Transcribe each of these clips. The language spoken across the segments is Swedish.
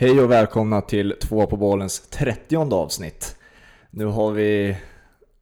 Hej och välkomna till Två på bollens 30 avsnitt. Nu har vi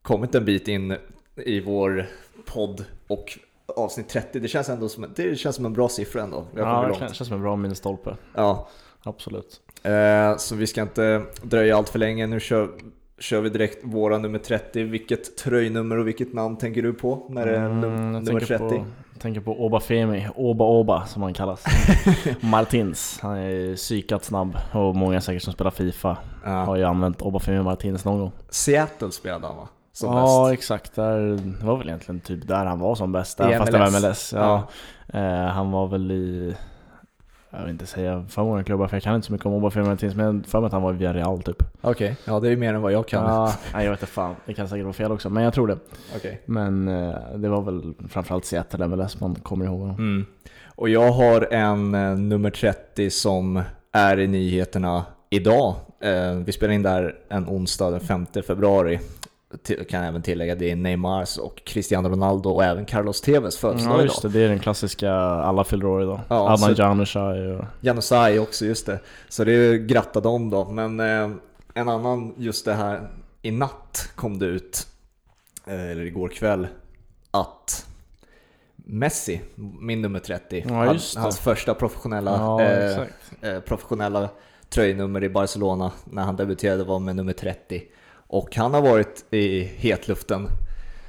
kommit en bit in i vår podd och avsnitt 30, det känns ändå som, det känns som en bra siffra ändå. Vi Ja, det känns som en bra milstolpe. Ja, Absolut. eh, så vi ska inte dröja allt för länge. Nu kör, kör vi direkt våra nummer 30. Vilket tröjnummer och vilket namn tänker du på när det är Mm, jag nummer tänker 30? På, tänker på Obafemi, Oba Oba som han kallas. Martins, han är psykat snabb och många säkert som spelar Fifa har Ja. ju använt Obafemi Martins någon gång. Seattle spelade han va? Som ja bäst. exakt, där, det var väl egentligen typ där han var som bäst. Där, fast det var MLS. MLS. Ja. Eh, han var väl i, jag vill inte säga för många klubbar för jag kan inte så mycket om Obafemi Martins men jag för mig att han var i Villarreal typ. Okej, ja det är ju mer än vad jag kan. Ja, nej, jag vet inte fan, det kan säkert vara fel också men jag tror det. Okej. Men eh, det var väl framförallt Seattle MLS man kommer ihåg honom. Mm. Och jag har en eh, nummer 30 som är i nyheterna idag. Eh, vi spelar in där en onsdag den 5 februari. Kan även tillägga det är Neymars och Cristiano Ronaldo och även Carlos Tevez födelsedag Ja just idag. det, det är den klassiska, alla fyller år idag. Ja, Adnan Januzaj och... Janusaj också, just det. Så det är gratta dem då. Men eh, en annan, just det här, i natt kom det ut, eh, eller igår kväll, att Messi, min nummer 30, Ja, det. hans första professionella, Ja, eh, eh, professionella tröjnummer i Barcelona när han debuterade var med nummer 30. Och han har varit i hetluften,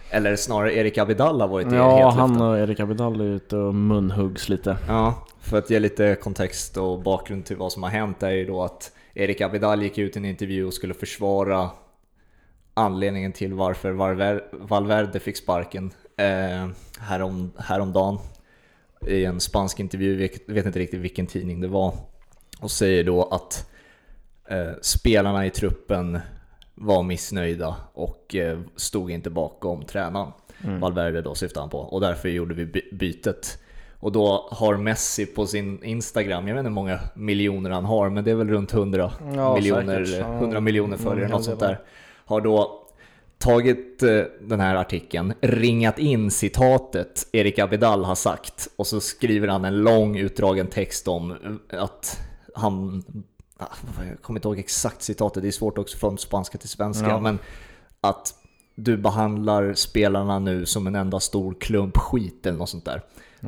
eller snarare Erik Abidal har varit i Ja, hetluften. han och Erik Abidal är ute och munhuggs lite. Ja, för att ge lite kontext och bakgrund till vad som har hänt är ju då att Erik Abidal gick ut i en intervju och skulle försvara anledningen till varför Valver- Valverde fick sparken eh, härom, häromdagen i en spansk intervju, jag vet inte riktigt vilken tidning det var, och säger då att eh, spelarna i truppen var missnöjda och eh, stod inte bakom tränaren. Mm. Valverde då syftar han på och därför gjorde vi by- bytet. Och då har Messi på sin Instagram, jag vet inte hur många miljoner han har, men det är väl runt 100 Ja, miljoner, säkert. Ja, 100 miljoner följare, något sånt där. Har då tagit eh, den här artikeln, ringat in citatet Erik Abidal har sagt och så skriver han en lång utdragen text om eh, att han, jag kommer inte ihåg exakt citatet, det är svårt också från spanska till svenska, Ja. men att du behandlar spelarna nu som en enda stor klump skit eller något sånt där.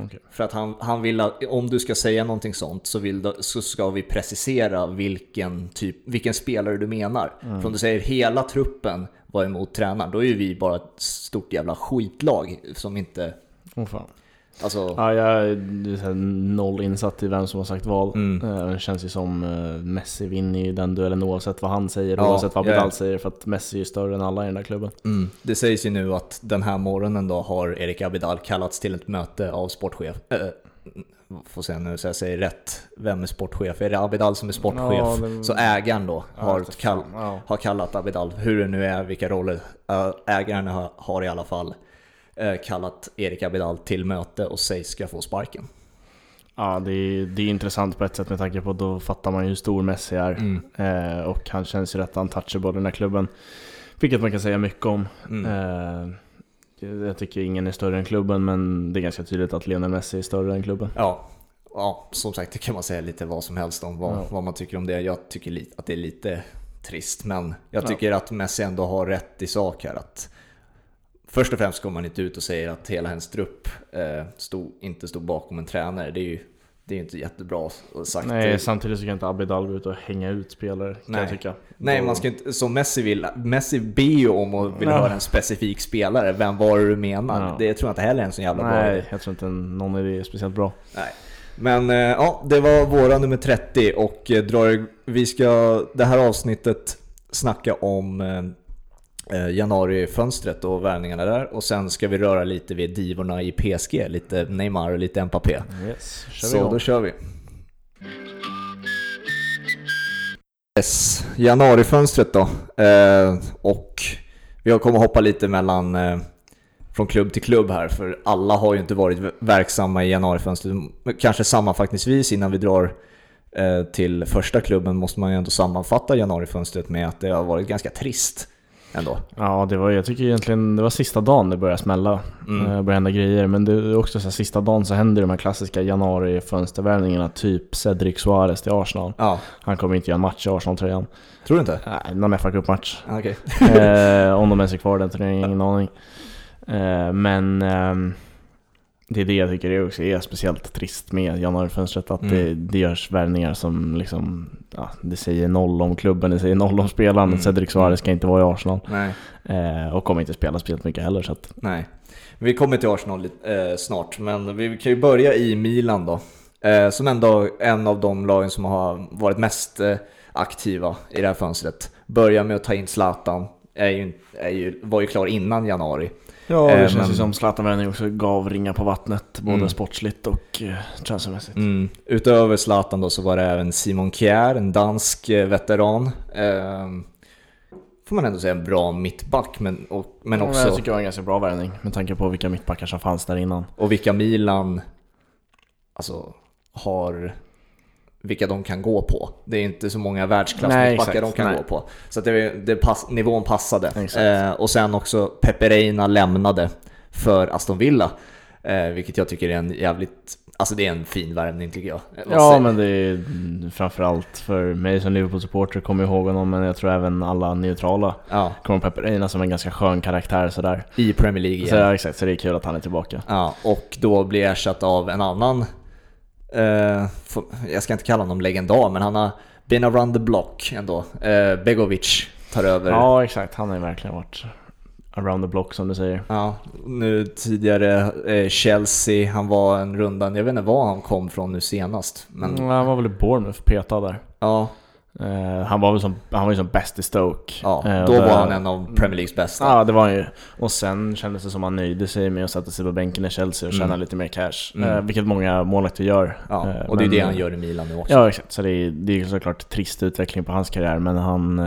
Okej. För att han, han vill att om du ska säga någonting sånt så, vill, så ska vi precisera vilken, typ, vilken spelare du menar. För om du säger hela truppen var emot tränaren, då är ju vi bara ett stort jävla skitlag som inte... Åh fan. Alltså, Ja, jag är noll insatt i vem som har sagt vad. Mm. Eh, Det känns ju som eh, Messi vinner ju den duellen oavsett vad han säger, Ja, oavsett vad ja. Abidal säger. För att Messi är större än alla i den där klubben. mm, det sägs ju nu att den här morgonen då har Erik Abidal kallats till ett möte av sportchef. Äh, får se nu så jag säger rätt. Vem är sportchef? Är det Abidal som är sportchef? Ja, det- Så ägaren då har, kall. Ja. har kallat Abidal, hur det nu är, vilka roller ägaren har, har i alla fall kallat Erik Abidal till möte och sägs ska få sparken. Ja, det är, det är intressant på ett sätt med tanke på att då fattar man ju hur stor Messi är. Mm. Eh, och han känns ju rätt untouchable i den här klubben. Vilket man kan säga mycket om. Mm. Eh, jag tycker ingen är större än klubben, men det är ganska tydligt att Lionel Messi är större än klubben. Ja, ja, som sagt det kan man säga lite vad som helst om vad, Ja. vad man tycker om det. Jag tycker att det är lite trist, men jag Ja. tycker att Messi ändå har rätt i sak här. att Först och främst går man inte ut och säger att hela hennes trupp eh, stod, inte stod bakom en tränare. Det är ju det är inte jättebra sagt. Nej, samtidigt så kan inte Abidal gå ut och hänga ut spelare, kan Nej. jag tycka. Nej, man ska inte, som Messi vill. Messi ber ju om och vill höra en specifik spelare. Vem var det du menar? Det tror jag inte heller är en så jävla bra idé. Nej, jag tror inte någon idé är speciellt bra. Nej. Men eh, ja, det var våra nummer 30 och eh, drar, vi ska det här avsnittet snacka om eh, januarifönstret och värvningarna där och sen ska vi röra lite vid divorna i PSG, lite Neymar och lite Mbappé. Yes, kör vi Så då kör vi. Yes, januarifönstret då. Eh, och vi kommer hoppa lite mellan eh, från klubb till klubb här, för alla har ju inte varit verksamma i januarifönstret. Kanske sammanfattningsvis innan vi drar eh, till första klubben måste man ju ändå sammanfatta januarifönstret med att det har varit ganska trist. Ändå. Ja, det var, jag tycker egentligen det var sista dagen det började smälla. Mm. Mm. började hända grejer. Men det är också så här, sista dagen så händer de här klassiska januari-fönstervärvningarna. Typ Cedric Suarez till Arsenal. Ja, Han kommer inte göra en match i Arsenal-tröjan. tror du inte? Nej, någon FA Cup-match. Ah, Okej. eh, om de ens är kvar den turneringen, ingen aning. Eh, men ehm, det är det jag tycker också är speciellt trist med januarifönstret. Att Mm. det, det görs värvningar som liksom, ja, det säger noll om klubben, det säger noll om spelaren. Mm. Cedric Suarez ska inte vara i Arsenal. Eh, och kommer inte spela speciellt mycket heller. Så att, nej. Vi kommer till Arsenal eh, snart, men vi kan ju börja i Milan då. Eh, som ändå en av de lagen som har varit mest eh, aktiva i det här fönstret. Börja med att ta in Zlatan, är ju, är ju, var ju klar innan januari. Ja, det Eh, känns men- ju som Zlatan också gav ringar på vattnet, både Mm. sportsligt och eh, transfermässigt. Mm. Utöver Zlatan då så var det även Simon Kjær, en dansk eh, veteran. Ehm, får man ändå säga en bra mittback, men, och, men Ja, också Jag tycker det var en ganska bra värvning med tanke på vilka mittbackar som fanns där innan. och vilka Milan alltså, har vilka de kan gå på. Det är inte så många världsklassmittbackar de kan Nej. gå på. Så att det, det pass, nivån passade. Eh, och sen också Pepe Reina lämnade för Aston Villa. Eh, vilket jag tycker är en jävligt, alltså det är en fin värvning tycker jag. Ja säger- men det är framförallt för mig som Liverpool-supporter kommer ihåg honom men jag tror även alla neutrala ja, kommer Pepe Reina som en ganska skön karaktär sådär. i Premier League Så, ja, exakt, så det är kul att han är tillbaka. Ja, och då blir ersatt av en annan, eh, få- jag ska inte kalla honom legendar, men han har been around the block ändå. Eh, Begovic tar över. Ja exakt, han har ju verkligen varit around the block som du säger. Ja, nu tidigare eh, Chelsea, han var en rundan, jag vet inte var han kom från nu senast. Men Mm, han var väl i Bournemouth petad där. ja, Eh, han var väl som, han var ju som bäst i Stoke. ja Eh, då var han en av Premier Leagues bästa. Ja det var han ju. Och sen kändes det som han nöjde sig med att sätta sig på bänken i Chelsea och tjäna Mm. lite mer cash. Mm. Eh, vilket många målvakter gör. Ja, och det är men- det han gör i Milan nu också. Ja exakt, så det är, det är såklart trist utveckling på hans karriär men han...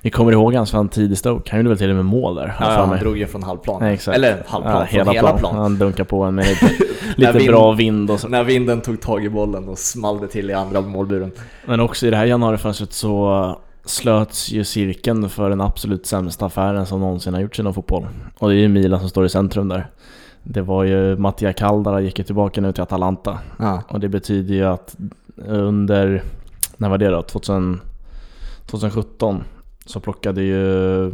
Vi kommer ihåg hans fan tid i Stoke, han gjorde väl till och med mål där. Ja, han drog ju från halvplan. Ja. Eller halvplan, från hela, plan. Han dunkar på en med lite, lite vind- bra vind och så. När vinden tog tag i bollen och small det till i andra målburen. Men också i det här januarifönstret så slöts ju cirkeln för den absolut sämsta affären som någonsin har gjorts inom fotboll. Och det är ju Milan som står i centrum där. Det var ju Mattia Caldara gick ju tillbaka nu till Atalanta. Ja. Och det betyder ju att under, när var det då? 2000, 2017 så plockade ju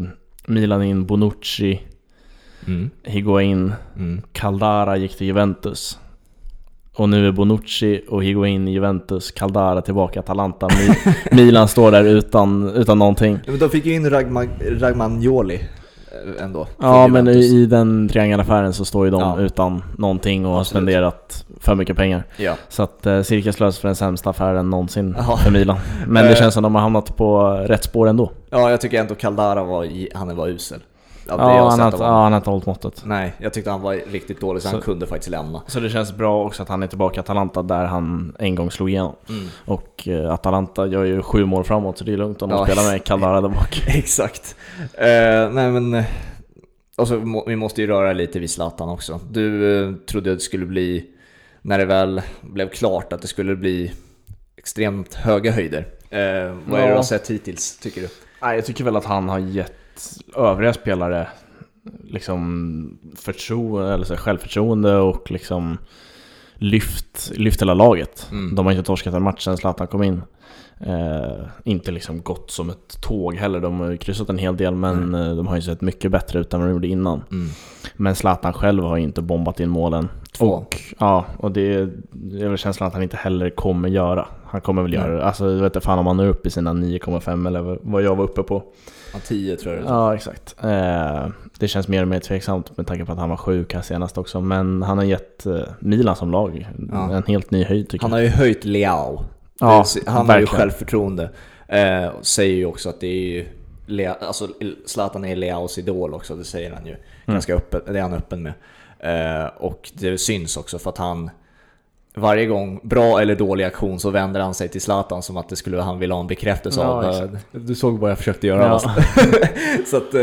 Milan in Bonucci, Mm. Higuain, Mm. Caldara gick till Juventus. Och nu är Bonucci och Higuain i Juventus, Caldara tillbaka Atalanta. Mi- Milan står där utan, utan någonting. Ja, Men de fick ju in Ragma, Ragmagnoli eh, ändå. Ja men i den triangelaffären så står ju de Ja. utan någonting och har Absolut. spenderat för mycket pengar. Ja. Så att eh, cirkeln slöts för den sämsta affären någonsin Ja. för Milan. Men det Eh. känns som de har hamnat på rätt spår ändå. ja, jag tycker ändå Caldara var, han var usel. Jag Ja, han har, ja, han har inte hållit måttet. Nej, jag tyckte han var riktigt dålig så, han Så- kunde faktiskt lämna. Så det känns bra också att han är tillbaka i Atalanta där han en gång slog igenom. Mm. Och eh, Atalanta gör ju sju mål framåt så det är lugnt om de Ja. spelar med Caldara där bak. Exakt. Eh, nej men, eh, och så må, vi måste ju röra lite vid Zlatan också. Du eh, trodde att det skulle bli, när det väl blev klart, att det skulle bli extremt höga höjder. Vad är det du har sett hittills, tycker du? Nej, jag tycker väl att han har gett övriga spelare liksom förtroende, eller så självförtroende och liksom lyft, lyft hela laget. Mm. De har inte torskat en match sedan Zlatan kom in. Eh, inte liksom gått som ett tåg heller, de har ju kryssat en hel del men eh, de har ju sett mycket bättre ut än vad de gjorde innan. Mm. Men Zlatan själv har ju inte bombat in målen. Två. Och, ja, och det, det är väl känslan att han inte heller kommer göra. Han kommer väl Nej. göra det. Alltså jag vet inte fan om han är uppe i sina 9,5 eller vad jag var uppe på. Ja, 10 tror jag det är. Ja, exakt. Eh, det känns mer och mer tveksamt med tanke på att han var sjuk här senast också. Men han har gett eh, Milan som lag Ja. en helt ny höjd tycker Han jag. har ju höjt Leao. Ja, han har ju verkligen. självförtroende. Eh, och säger ju också att det är ju Lea, alltså Zlatan är Leaos idol också, det säger han ju. Mm. Ganska öppet, det är han öppen med. Eh, och det syns också för att han varje gång, bra eller dålig aktion, så vänder han sig till Zlatan som att det skulle han vill ha en bekräftelse Ja, av. exakt. Eh, Du såg vad jag försökte göra. Ja. va? så att, eh,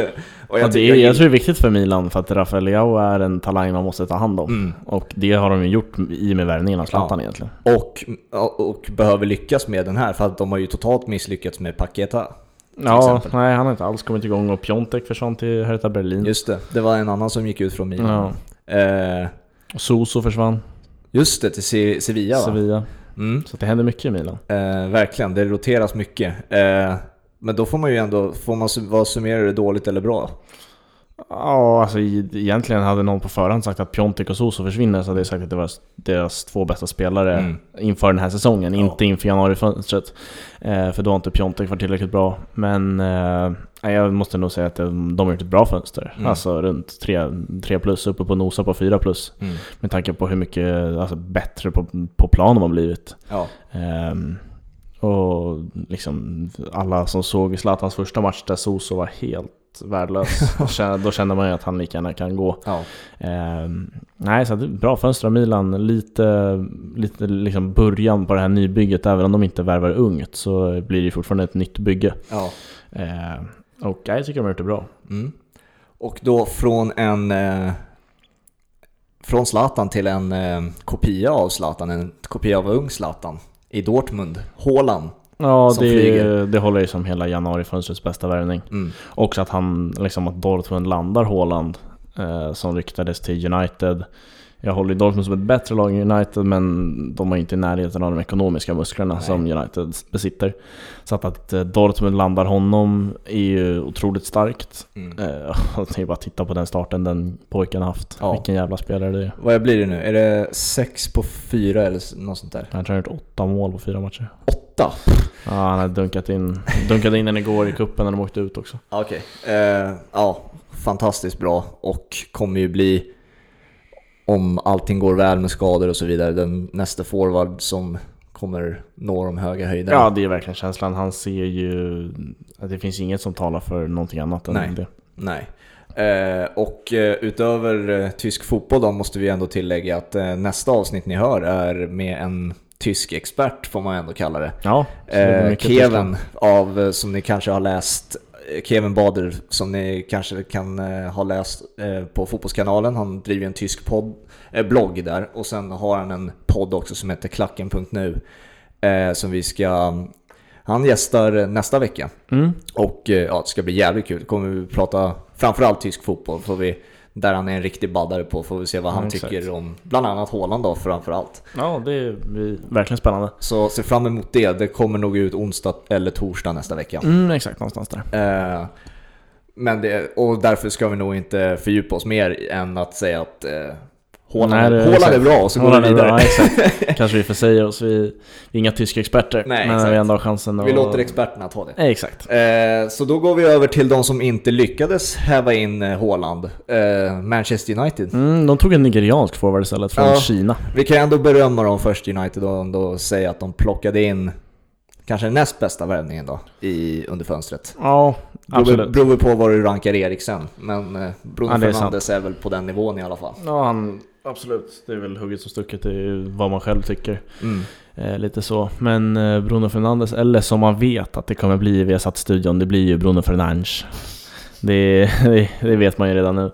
och Ja, jag, det tycker- är, jag tror det är viktigt för Milan för att Rafael Leao är en talang man måste ta hand om. Mm. Och det har de ju gjort i och med värvningen av Zlatan egentligen. Och, och behöver lyckas med den här, för att de har ju totalt misslyckats med Paketa. Ja, exempel. nej han har inte alls kommit igång och Piontek försvann till Hertha Berlin. Just det, det var en annan som gick ut från Milan. Ja. Eh, Och Soso försvann, just det, till Se- Sevilla va? Sevilla. Mm. Så det händer mycket i Milan. Eh, verkligen, det roteras mycket. Eh, men då får man ju ändå, får man vad summerar det dåligt eller bra? Ja, alltså egentligen hade någon på förhand sagt att Piontek och Soso försvinner så hade jag sagt att det var deras två bästa spelare Mm. inför den här säsongen, Ja. inte inför januarifönstret. Eh, för då har inte Piontek varit tillräckligt bra. Men eh, jag måste nog säga att de, de har gjort ett bra fönster. Mm. Alltså runt 3 plus, uppe på nosa på 4 plus. Mm. Med tanke på hur mycket alltså, bättre på, på plan de har blivit. Ja. Ehm, och liksom alla som såg Zlatans första match där Soso var helt värdelös. då, kände man ju att han lika gärna kan gå. ja. Ehm, nej, så bra fönster av Milan. Lite, lite liksom början på det här nybygget. Även om de inte värvar ungt så blir det fortfarande ett nytt bygge. ja. Ehm, och jag tycker de har gjort det bra. Mm. Och då från en... Eh, från Zlatan till en eh, kopia av Zlatan, en kopia av ung Zlatan i Dortmund, Haaland. Ja, Som det, flyger. det håller ju som hela januarifönstrets bästa värvning. Mm. Också att han, liksom att Dortmund landar Haaland eh, som ryktades till United. Jag håller ju Dortmund som ett bättre lag än United men de har inte i närheten av de ekonomiska musklerna Nej. som United besitter. Så att, att eh, Dortmund landar honom är ju otroligt starkt. Mm. Eh, det är bara att titta på den starten den pojken har haft. Ja. Vilken jävla spelare det är. Vad blir det nu? Är det sex på fyra eller s- något sånt där? Han har gjort åtta mål på fyra matcher. Åtta? Ja, han har dunkat in, dunkat in den igår i kuppen när de åkte ut också. Okej. Eh, ja, fantastiskt bra och kommer ju bli, om allting går väl med skador och så vidare, den nästa forward som kommer nå de höga höjderna. Ja, det är verkligen känslan. Han ser ju... att Det finns inget som talar för någonting annat än Nej. det. Nej. Eh, och eh, utöver eh, tysk fotboll då måste vi ändå tillägga att eh, nästa avsnitt ni hör är med en tysk expert får man ändå kalla det. Ja, det Eh, Kevin av, eh, som ni kanske har läst, Kevin Bader som ni kanske kan eh, ha läst eh, på Fotbollskanalen. Han driver en tysk podd, eh, blogg där och sen har han en podd också som heter klacken.nu som vi ska han gästar nästa vecka Mm. och ja, det ska bli jävligt kul. Kommer vi prata framförallt tysk fotboll, får vi, där han är en riktig baddare på, får vi se vad han exakt. tycker om bland annat Haaland då framförallt. Ja, det blir verkligen spännande. Så se fram emot det, det kommer nog ut onsdag eller torsdag nästa vecka. Mm, exakt, någonstans där. Eh, men det, och därför ska vi nog inte fördjupa oss mer än att säga att eh, Haaland är bra och så går vi bra, vidare. Ja, exakt. Kanske vi försäger oss, vi vi är inga tyska experter. Nej, men exakt. vi ändå har chansen att... Vi låter experterna ta det. Nej, exakt. Eh, så då går vi över till de som inte lyckades häva in eh, Haaland. Eh, Manchester United. Mm, de tog en nigeriansk forward istället från Ja. Kina. Vi kan ändå berömma dem först United och ändå säga att de plockade in kanske den näst bästa värvningen då i, under fönstret. Ja, absolut. beror på vad du rankar Eriksen, men eh, Bruno Ja, det är Fernandes är väl på den nivån i alla fall. Ja, han, absolut. Det är väl hugget som stucket, det är vad man själv tycker. Mm. Eh, lite så. Men eh, Bruno Fernandes, eller som man vet att det kommer bli vi har satt studion, det blir ju Bruno Fernandes. Det, det, det vet man ju redan nu.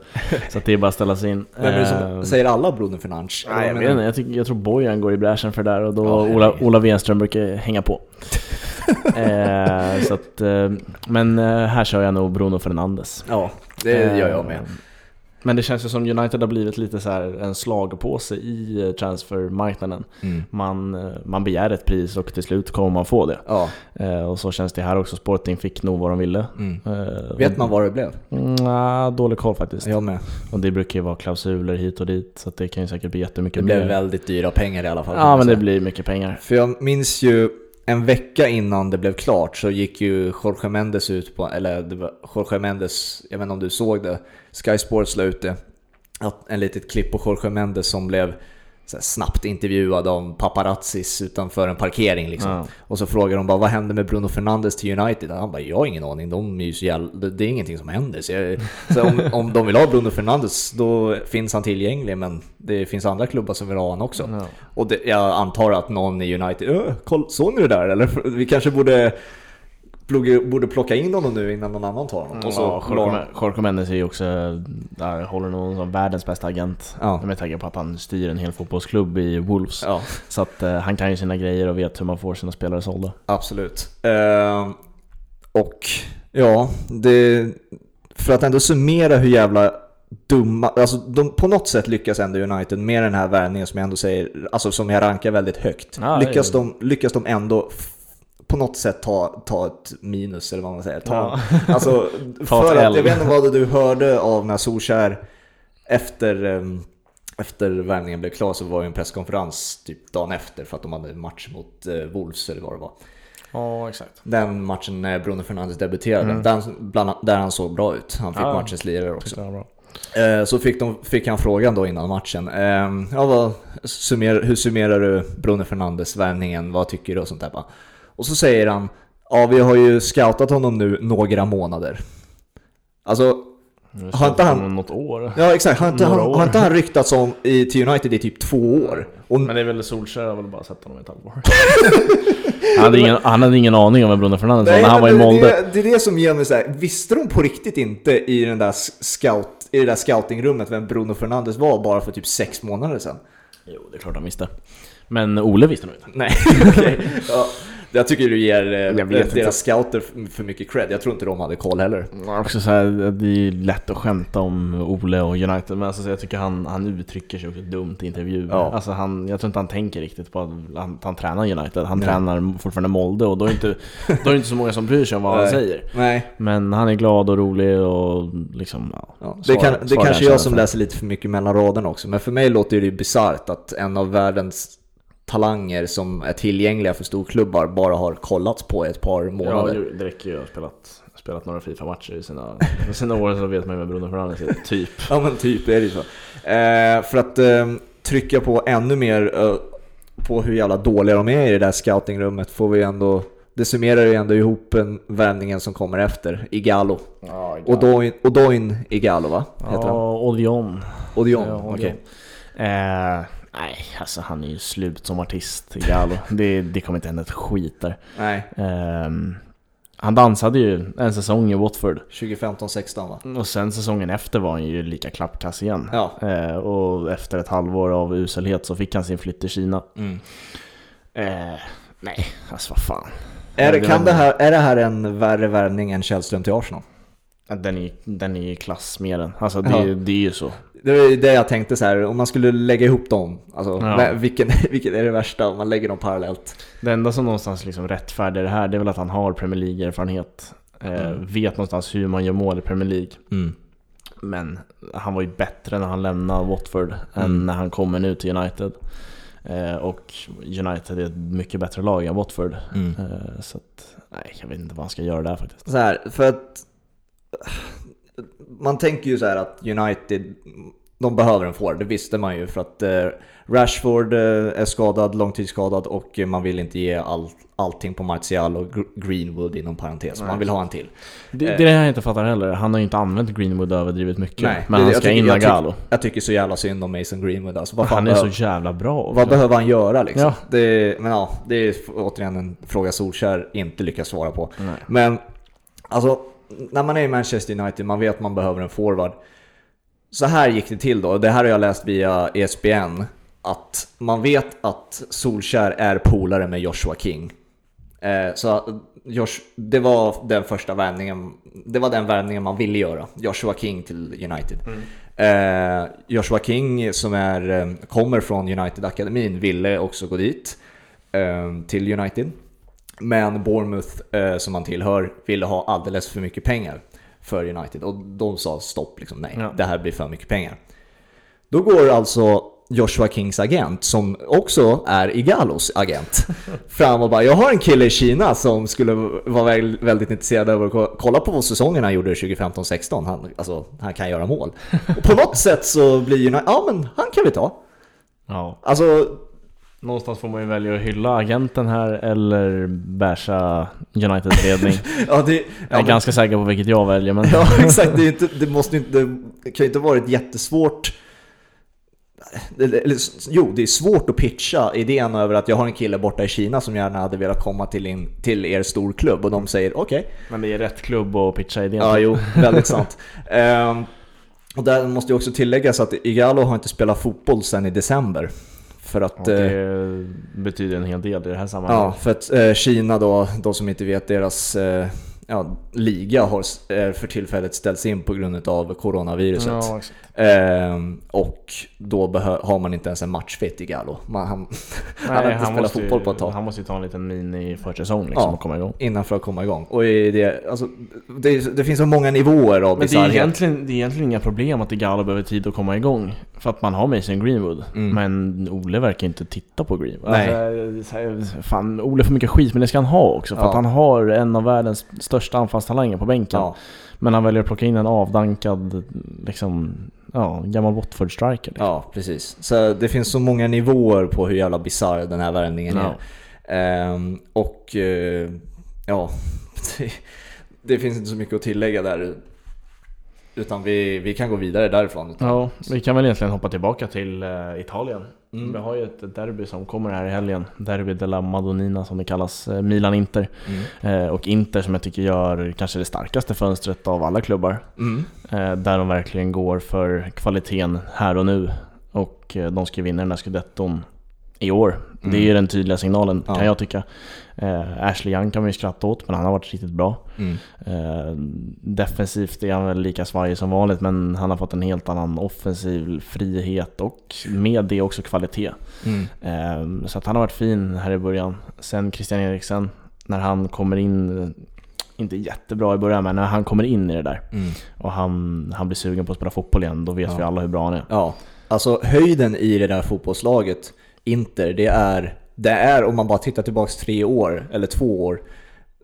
Så det är bara att ställa sig in. Vem är det Eh, som säger alla Bruno Fernandes? Nej, jag, vet inte, jag, tycker, jag tror Bojan går i bräschen för det där och då Ja, Ola. Ola Wenström brukar hänga på. eh, så att, eh, men eh, här kör jag nog Bruno Fernandes. Ja, det gör jag med. Men det känns ju som United har blivit lite så en slagpåse i eh, transfermarknaden. Mm. Man, eh, man begär ett pris och till slut kommer man få det. Ja. Eh, och så känns det här också. Sporting fick nog vad de ville. Mm. Eh, Vet man vad det blev? Nah, dålig koll faktiskt. Jag med. Och det brukar ju vara klausuler hit och dit. Så det kan ju säkert bli jättemycket Det blev mer. väldigt dyra pengar i alla fall. Ja men det blir mycket pengar. För jag minns ju en vecka innan det blev klart så gick ju Jorge Mendes ut på, eller det var Jorge Mendes, jag vet inte om du såg det, Sky Sports la ut det. En litet klipp på Jorge Mendes som blev snabbt intervjuad av paparazzis utanför en parkering liksom. Ja. Och så frågar de bara vad hände med Bruno Fernandes till United? Och han bara jag har ingen aning, de är ju så jävla, det, är ingenting som händer. Så, jag, så om, om de vill ha Bruno Fernandes då finns han tillgänglig men det finns andra klubbar som vill ha honom också. Ja. Och det, jag antar att någon i United, "Öh, koll, såg ni det där eller? Vi kanske borde, borde plocka in honom nu innan någon annan tar honom. Och så ja, Jorge, Mendes är ju också, där håller nog som världens bästa agent. Ja. Med tanke på att han styr en hel fotbollsklubb i Wolves. Ja, Så att eh, han kan ju sina grejer och vet hur man får sina spelare sålda. absolut. Ehm, Och ja, det, för att ändå summera hur jävla dumma, alltså de på något sätt lyckas ändå United med den här värvningen som jag ändå säger, alltså som jag rankar väldigt högt. Ja, lyckas, är- de, lyckas de ändå på något sätt ta, ta ett minus eller vad man säger. Ta, Ja. Alltså, Ta för att, jag vet inte vad du hörde av när Solskär efter, ehm, efter värvningen blev klar så var det en presskonferens typ dagen efter för att de hade en match mot eh, Wolves eller vad det var. Ja, exakt. Den matchen när Bruno Fernandes debuterade, Mm. den, bland, där han såg bra ut. Han fick Ja. matchens lirare också. Eh, så fick, de, fick han frågan då innan matchen. Eh, ja, vad, summer, hur summerar du Bruno Fernandes värvningen? Vad tycker du och sånt där? Och så säger han, ja vi har ju scoutat honom nu några månader. Alltså, Har inte han- något år? ja exakt, har inte, han, har inte han ryktats om i, till United i typ två år? Och, Men det är väl Solskjaer har väl bara sett honom i ett halvår. han, hade ingen, han hade ingen aning om vem Bruno Fernandes var Nej, när han var men i det, Molde. det, det är det som ger mig så här. visste de på riktigt inte i, den där scout, i det där scoutingrummet vem Bruno Fernandes var bara för typ sex månader sedan? Jo, det är klart han visste. Men Ole visste nog inte. Nej, okej. Ja, jag tycker du ger eh, Jag deras inte. scouter för mycket cred. Jag tror inte de hade koll heller. Också så här, det är lätt att skämta om Ole och United, men alltså, så jag tycker han, han uttrycker sig också dumt i intervjuer. Ja. Alltså, han, jag tror inte han tänker riktigt på att han, han tränar United. Han Nej. tränar fortfarande Molde och då är, inte, då är inte så många som bryr sig om vad han Nej. säger. Nej, Men han är glad och rolig och liksom, ja. ja. det, kan, det kanske jag är jag som läser lite för mycket mellan raderna också. Men för mig låter det ju bisarrt att en av världens talanger som är tillgängliga för storklubbar bara har kollats på i ett par Ja, månader. ju- det räcker ju att ha spelat, spelat några Fifa-matcher i sina, sina år så vet man ju vem Bruno Fernandes är, typ. Ja men typ är det ju så. Eh, för att eh, trycka på ännu mer eh, på hur jävla dåliga de är i det där scoutingrummet får vi ändå det summerar ju ändå ihop en värvningen som kommer efter, Igalo. Ja, Odoin, Odoin Igalo va? Heter han? Ja, Odion. Odion, Ja, okej. Odion. Eh, nej, alltså han är ju slut som artist, Galo. det, det kommer inte hända ett skit där. Nej, Ehm, han dansade ju en säsong i Watford. 2015-16 va? Och sen säsongen efter var han ju lika klappkass igen. Ja. Eh, och efter ett halvår av uselhet så fick han sin flytt till Kina. Mm. Eh, nej, alltså vad fan. Är, det, kan det här, är det här en värre värvning än Källström till Arsenal? Den är, den är klass med den. Alltså det, Ja. det är ju så. Det är det jag tänkte så här, om man skulle lägga ihop dem, alltså Ja. vilken, vilket är det värsta om man lägger dem parallellt? Det enda som någonstans liksom rättfärdigar det här, det är väl att han har Premier League-erfarenhet. Eh, Mm. Vet någonstans hur man gör mål i Premier League. Mm. Men han var ju bättre när han lämnade Watford än Mm. när han kommer nu till United. Eh, och United är ett mycket bättre lag än Watford. Mm. Eh, så att, nej, jag vet inte vad han ska göra där faktiskt. Så här, för att man tänker ju så här att United, de behöver en forward, det visste man ju för att eh, Rashford eh, är skadad, långtidsskadad och man vill inte ge all, allting på Martial och Gr- Greenwood inom parentes. Man vill ha en till. Det, Eh. det är det jag inte fattar heller. Han har ju inte använt Greenwood överdrivet mycket. Nej, men det- han jag ska tycker- in jag tycker- Galo. Jag tycker så jävla synd om Mason Greenwood alltså. Vad, Han är behöver, så jävla bra också. vad behöver han göra liksom? Ja. Det, men ja, det är återigen en fråga Solskär inte lyckas svara på. Nej. Men alltså, när man är i Manchester United, man vet att man behöver en forward. Så här gick det till då, det här har jag läst via ESPN. Att man vet att Solskär är polare med Joshua King. Eh, så Josh, det var den första värvningen, det var den värvningen man ville göra. Joshua King till United. Eh, Joshua King som är, eh, kommer från United-akademin ville också gå dit. Eh, till United. Men Bournemouth, eh, som han tillhör, ville ha alldeles för mycket pengar för United. Och de sa stopp, liksom, nej, Ja. det här blir för mycket pengar. Då går alltså Joshua Kings agent, som också är Igalos agent, fram och bara “Jag har en kille i Kina som skulle vara väl- väldigt intresserad av att ko- kolla på vad säsongen han gjorde 2015-16. Han, alltså, han kan göra mål.” Och på något sätt så blir United “Ja, men han kan vi ta”. Ja. Alltså, Någonstans får man ju välja att hylla agenten här eller basha Uniteds ledning. ja, det, ja, jag är men- ganska säker på vilket jag väljer men... Ja exakt, det, inte, det, måste inte, det kan ju inte ha varit jättesvårt eller, Jo, det är svårt att pitcha idén över att jag har en kille borta i Kina som gärna hade velat komma till, in, till er storklubb och de säger okej. Men det är rätt klubb att pitcha idén Ja, jo, väldigt sant. Ehm, och där måste ju också tilläggas att Igalo har inte spelat fotboll sedan i december. För att... Och eh, det betyder en hel del i det här Ja, sammanhanget. för att eh, Kina då, de som inte vet deras, eh, ja, liga har eh, för tillfället ställts in på grund av coronaviruset. Ja. Ehm, och då har man inte ens en matchfit i Gallo. Man, han, han har inte spelat fotboll ju, på ett tag. Han måste ju ta en liten mini försäsong liksom Ja. och komma igång. Innan för att komma igång. Och det, alltså, det, det finns så många nivåer av Men det är, bisarrhet. egentligen, det är egentligen inga problem att Igalo behöver tid att komma igång. För att man har Mason Greenwood. Mm. Men Ole verkar inte titta på Greenwood. Nej. Alltså, fan, Ole får mycket skit, men det ska han ha också. För Ja. att han har en av världens största anfallstalanger på bänken. Ja, Men han väljer att plocka in en avdankad, liksom, ja, gammal Watford-striker. Liksom. ja, precis. Så det finns så många nivåer på hur jävla bisarr den här värvningen Ja. är. Ehm, och eh, ja, det, det finns inte så mycket att tillägga där. Utan vi, vi kan gå vidare därifrån. Utan, Ja, vi kan väl egentligen hoppa tillbaka till eh, Italien. Mm. Vi har ju ett derby som kommer här i helgen. Derby della Madonnina som det kallas. eh, Milan-Inter. Mm. Eh, och Inter som jag tycker gör kanske det starkaste fönstret av alla klubbar. Mm. Eh, där de verkligen går för kvaliteten här och nu. Och eh, de ska vinna den här scudetton i år. Det är Mm. ju den tydliga signalen Ja. kan jag tycka. Eh, Ashley Young kan man ju skratta åt men han har varit riktigt bra. Mm. Eh, defensivt är han väl lika svajig som vanligt men han har fått en helt annan offensiv frihet och med det också kvalitet. Mm. Eh, så att han har varit fin här i början. Sen Christian Eriksen, när han kommer in, inte jättebra i början men när han kommer in i det där Mm. och han, han blir sugen på att spela fotboll igen, då vet Ja. vi alla hur bra han är. Ja, alltså höjden i det där fotbollslaget, Inter, det är, det är om man bara tittar tillbaks tre år, eller två år,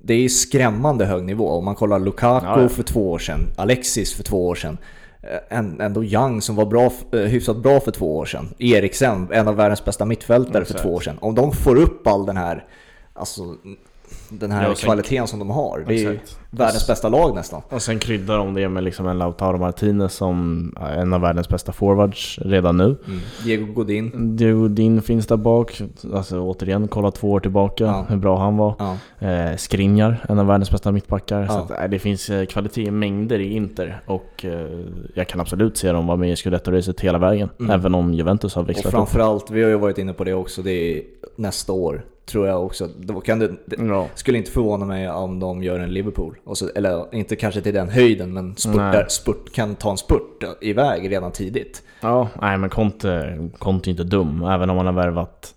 det är skrämmande hög nivå. Om man kollar Lukaku Ja, ja. för två år sedan, Alexis för två år sedan, eh, en- ändå Young som var bra, eh, hyfsat bra för två år sedan, Eriksen, en av världens bästa mittfältare för Exakt. två år sedan. Om de får upp all den här, alltså den här Ja, och sen- kvaliteten som de har, det är Exakt. världens bästa lag nästan. Och sen kryddar de det med liksom en Lautaro Martinez som är en av världens bästa forwards redan nu. Mm. Diego Godin. Diego Din finns där bak, alltså återigen kolla två år tillbaka Ja. hur bra han var. Ja. Eh, Skriniar, en av världens bästa mittbackar. Så Ja. att, eh, det finns eh, kvalitet i mängder i Inter och eh, jag kan absolut se dem vara med i scudetto-racet hela vägen. Mm. Även om Juventus har Och växlat upp. framförallt, vi har ju varit inne på det också, det är nästa år tror jag också. Då kan det, det Ja. skulle inte förvåna mig om de gör en Liverpool. Så, eller inte kanske till den höjden, men spurtar, spurt, kan ta en spurt iväg redan tidigt. Ja, nej men Conte, Conte är inte dum. Även om han har värvat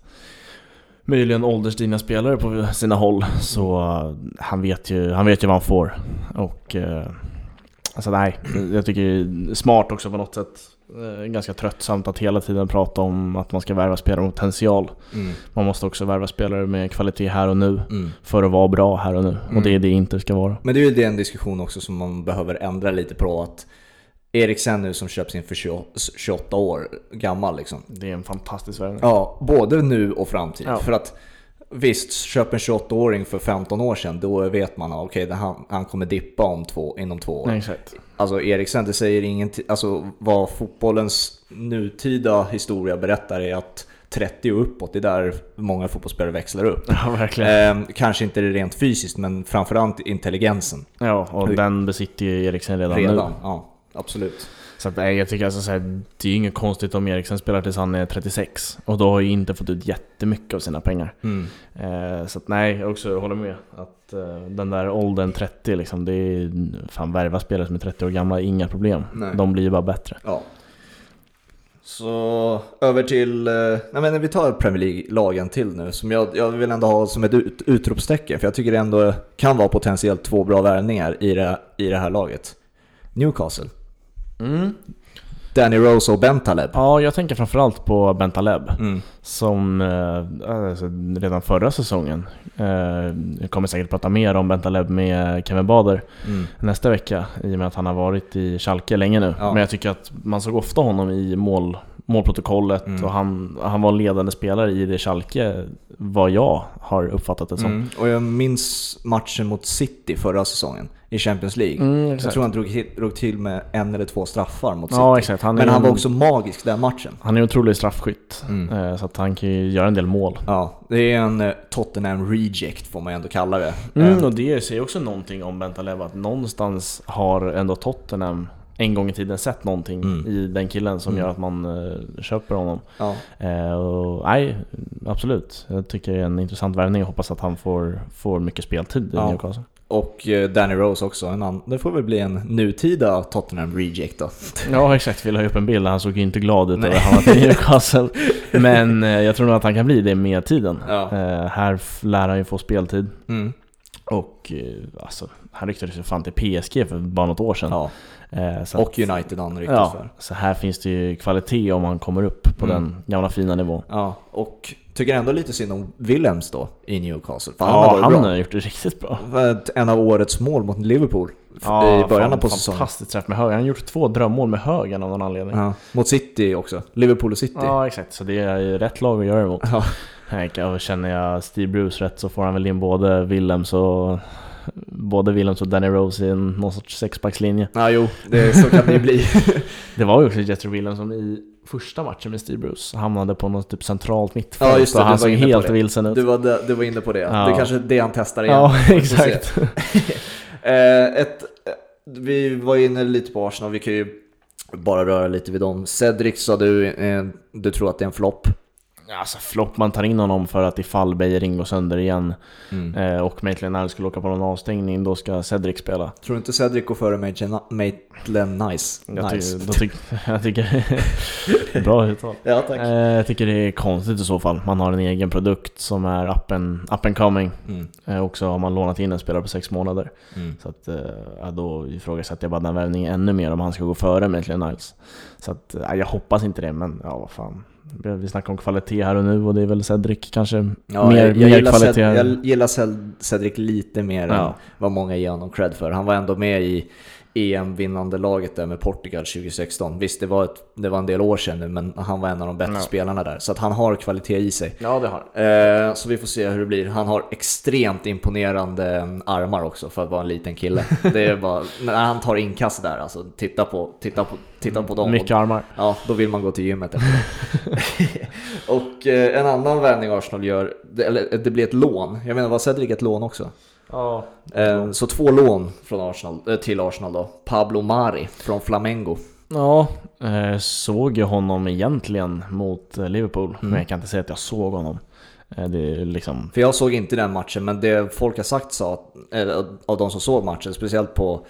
möjligen ålderstigna spelare på sina håll. Så eh, han vet ju, han vet ju vad han får. Och eh, alltså nej, jag tycker smart också på något sätt. Eh, Ganska tröttsamt att hela tiden prata om att man ska värva spelare med potential. Man måste också värva spelare med kvalitet här och nu. Mm. För att vara bra här och nu. Mm. Och det är det Inter ska vara. Men det är ju den diskussion också som man behöver ändra lite på. att Eriksen nu som köps in för 28 28 år gammal liksom. Det är en fantastisk värvning. Ja, både nu och framtid. Ja. För att visst, köp en 28-åring för 15 år sedan, då vet man att okay, han, han kommer dippa om två, inom två år. Nej, exakt. Alltså Eriksen, det säger ingenting. Alltså vad fotbollens nutida historia berättar är att 30 och uppåt, det är där många fotbollsspelare växlar upp. Ja, verkligen. Ehm, kanske inte rent fysiskt, men framförallt intelligensen. Ja, och den besitter ju Eriksen redan, nu. Redan, ja. Absolut. Så att, nej, jag tycker alltså så här, det är ju inget konstigt om Eriksen spelar tills han är 36. Och då har ju inte fått ut jättemycket av sina pengar. Mm. Eh, så att nej, jag också håller med. Att eh, den där åldern 30 liksom, det är fan värva spelare som är 30 år gamla, inga problem. Nej. De blir ju bara bättre. Ja. Så över till, eh, nej men vi tar Premier League-lagen till nu som jag, jag vill ändå ha som ett ut, utropstecken för jag tycker det ändå kan vara potentiellt två bra värvningar i det, i det här laget. Newcastle. Mm. Danny Rose och Bentaleb. Ja, jag tänker framförallt på Bentaleb. Mm. Som eh, alltså, redan förra säsongen, eh, jag kommer säkert prata mer om Bentaleb med Kevin Bader Mm. nästa vecka i och med att han har varit i Schalke länge nu. Ja. Men jag tycker att man såg ofta honom i mål, målprotokollet Mm. och han, han var en ledande spelare i det Schalke, vad jag har uppfattat det som. Mm. Och jag minns matchen mot City förra säsongen i Champions League. Mm, jag tror han drog, drog till med en eller två straffar mot City. Ja exakt, han Men han en, var också magisk den matchen. han är en otrolig straffskytt. Mm. Eh, Så att han kan ju göra en del mål. Ja, det är en eh, Tottenham reject får man ändå kalla det. Mm, Eh, och det säger också någonting om Bentaleb, att någonstans har ändå Tottenham en gång i tiden sett någonting Mm. i den killen som Mm. gör att man eh, köper honom. Ja. Eh, och, nej, absolut. Jag tycker det är en intressant värvning och hoppas att han får, får mycket speltid i Ja. Newcastle. Och eh, Danny Rose också, en annan. det får väl bli en nutida Tottenham reject då. Ja exakt, vi la upp en bild, han såg ju inte glad ut över att han var i Newcastle. Men eh, jag tror nog att han kan bli det med tiden. Ja. Eh, här lär han ju få speltid. Mm. Och alltså, han ryktades ju fan till PSG för bara något år sedan. Ja. Så Och United han ryktas ja, för. så här finns det ju kvalitet om han kommer upp på Mm. den gamla fina nivån. Ja, och tycker ändå lite synd om Willems då i Newcastle. För Ja, han bra. har gjort det riktigt bra. En av årets mål mot Liverpool Ja, i början fan, på säsongen. Fantastiskt träff med höger. Han har gjort två drömmål med höger av någon anledning. Ja. Mot City också. Liverpool och City. Ja, exakt. Så det är ju rätt lag att göra det mot. Ja. Och känner jag Steve Bruce rätt så får han väl in både Willems och Både Willems och Danny Rose i någon sorts sexpackslinje. Ja, jo, det, så kan det ju bli. Det var ju också Jethro Willems som i första matchen med Steve Bruce hamnade på något typ centralt mittfält Ja, just det, och han såg helt vilsen ut. Du var, du var inne på det. Ja. Det är kanske det han testar igen. ja, exakt. Eh, ett, vi var inne lite på Arsenal, vi kan ju bara röra lite vid dem. Cedric sa du, eh, du tror att det är en flopp. Alltså flopp, man tar in honom för att ifall Beijer går sönder igen Mm. eh, och Maitland Niles skulle åka på någon avstängning, då ska Cedric spela. Tror du inte Cedric går före Maitland Nice? Jag, ty- nice. tyck- jag tycker... Bra uttal. Ja, tack. Eh, jag tycker det är konstigt i så fall. Man har en egen produkt som är up and, up and coming. Mm. Eh, och så har man lånat in en spelare på sex månader. Mm. Så att, eh, då ifrågasätter jag bara den värvningen ännu mer om han ska gå före Maitland Niles. Så att, eh, jag hoppas inte det, men ja vad fan. Vi snackar om kvalitet här och nu och det är väl Cedric kanske Ja, mer, jag, jag, mer kvalitet. Ced, jag gillar Ced- Cedric lite mer än Ja. vad många ger honom cred för. Han var ändå med i EM-vinnande laget där med Portugal 2016. Visst, det var, ett, det var en del år sedan nu, men han var en av de bättre Ja. spelarna där. Så att han har kvalitet i sig. Ja det har Eh, så vi får se hur det blir. Han har extremt imponerande mm, armar också för att vara en liten kille. Det är bara, när han tar inkast där, alltså titta på, titta på, titta på dem. Mycket armar. Ja, då vill man gå till gymmet efter det. Och eh, en annan värvning Arsenal gör, det, eller det blir ett lån. Jag menar, var Cedric ett lån också? Ja. Eh, så två lån från Arsenal, eh, till Arsenal då. Pablo Mari från Flamengo. Ja, eh, såg jag honom egentligen mot Liverpool, Mm. men jag kan inte säga att jag såg honom. Det liksom... För jag såg inte den matchen, men det folk har sagt sa, av de som såg matchen, speciellt på,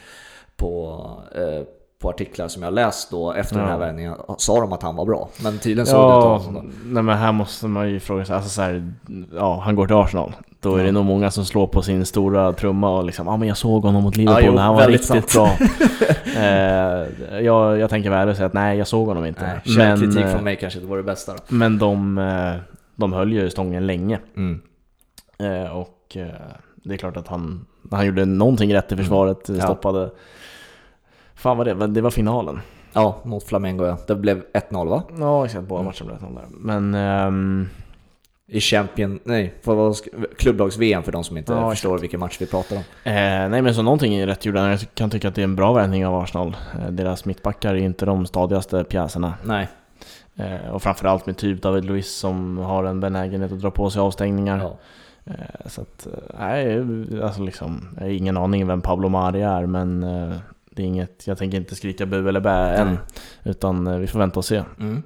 på, eh, på artiklar som jag läst då efter den här Ja. värvningen, sa de att han var bra. Men tydligen såg det ut Ja, som nej men här måste man ju fråga sig, alltså så här, ja han går till Arsenal. Då är det nog många som slår på sin stora trumma och liksom, ja ah, men jag såg honom mot Liverpool, Ja, jo, han var riktigt bra. eh, jag, jag tänker och säga att nej, jag såg honom inte. Nej, men, kritik eh, från mig kanske inte var det bästa då. men de, eh, de höll ju stången länge. Mm. Eh, och eh, det är klart att han, han gjorde någonting rätt i försvaret, Mm. Ja. stoppade... Fan vad det det var finalen. Ja, mot Flamengo ja. Det blev 1-0 va? Ja, exakt. Båda matcherna blev 1-0 där. Men... ehm, I Champion, nej, klubblags-VM för de som inte Ja, förstår vilken match vi pratar om. Eh, nej men så någonting är rätt gjorda. Jag kan tycka att det är en bra värvning av Arsenal. Eh, deras mittbackar är inte de stadigaste pjäserna. Nej. Eh, och framförallt med typ David Luiz som har en benägenhet att dra på sig avstängningar. Ja. Eh, så att, eh, nej, alltså liksom, jag har ingen aning vem Pablo Mari är men eh, det är inget, jag tänker inte skrika bu eller bä än. Utan eh, vi får vänta och se. Mm.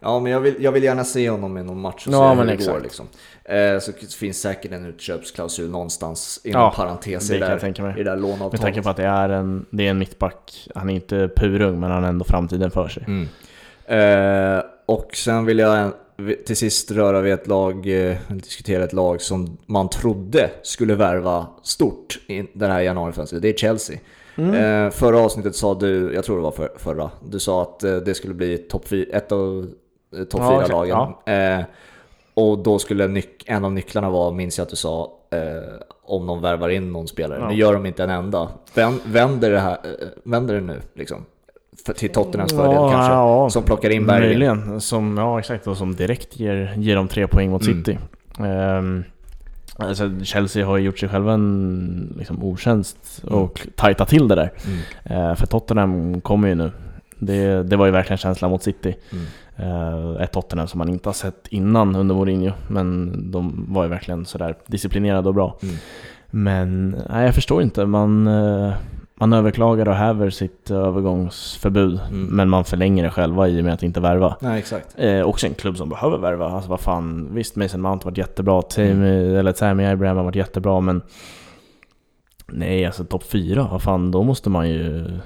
Ja, men jag vill, jag vill gärna se honom i någon match och Ja, se hur det exakt. går. Liksom. Eh, så finns säkert en utköpsklausul någonstans inom Ja, parentes i det, där, i det där Med låneavtalet. tanke på att det är en, det är en mittback, han är inte purung men han har ändå framtiden för sig. Mm. Eh, och sen vill jag till sist röra vid ett lag, eh, diskutera ett lag som man trodde skulle värva stort i det här januarifönstret. Det är Chelsea. Mm. Eh, förra avsnittet sa du, jag tror det var för, förra, du sa att eh, det skulle bli topp ett av topp Ja, fyra lagen. Ja. Eh, och då skulle en av nycklarna vara, minns jag att du sa, eh, om de värvar in någon spelare. Ja. Nu gör de inte en enda. Vän, vänder, det här, eh, vänder det nu liksom? För, till Tottenhams fördel Ja, kanske? ja. Som plockar in Bergen. Möjligen, som, ja exakt, och som direkt ger, ger dem tre poäng mot Mm. City. Ehm, alltså Chelsea har ju gjort sig själva en liksom, otjänst Mm. och tajtat till det där. Mm. Eh, för Tottenham kommer ju nu. Det, det var ju verkligen känslan mot City. Mm. Eh, ett Tottenham som man inte har sett innan under Mourinho. Men de var ju verkligen sådär disciplinerade och bra. Mm. Men nej, jag förstår inte. Man, eh, man överklagar och häver sitt övergångsförbud, Mm. men man förlänger det själva i och med att inte värva. Nej, exakt. Eh, också en klubb som behöver värva. Alltså vad fan, visst Mason Mount har varit jättebra, Tammy, eller Tammy Abraham har varit jättebra men Nej, alltså topp fyra, vad fan, då måste man ju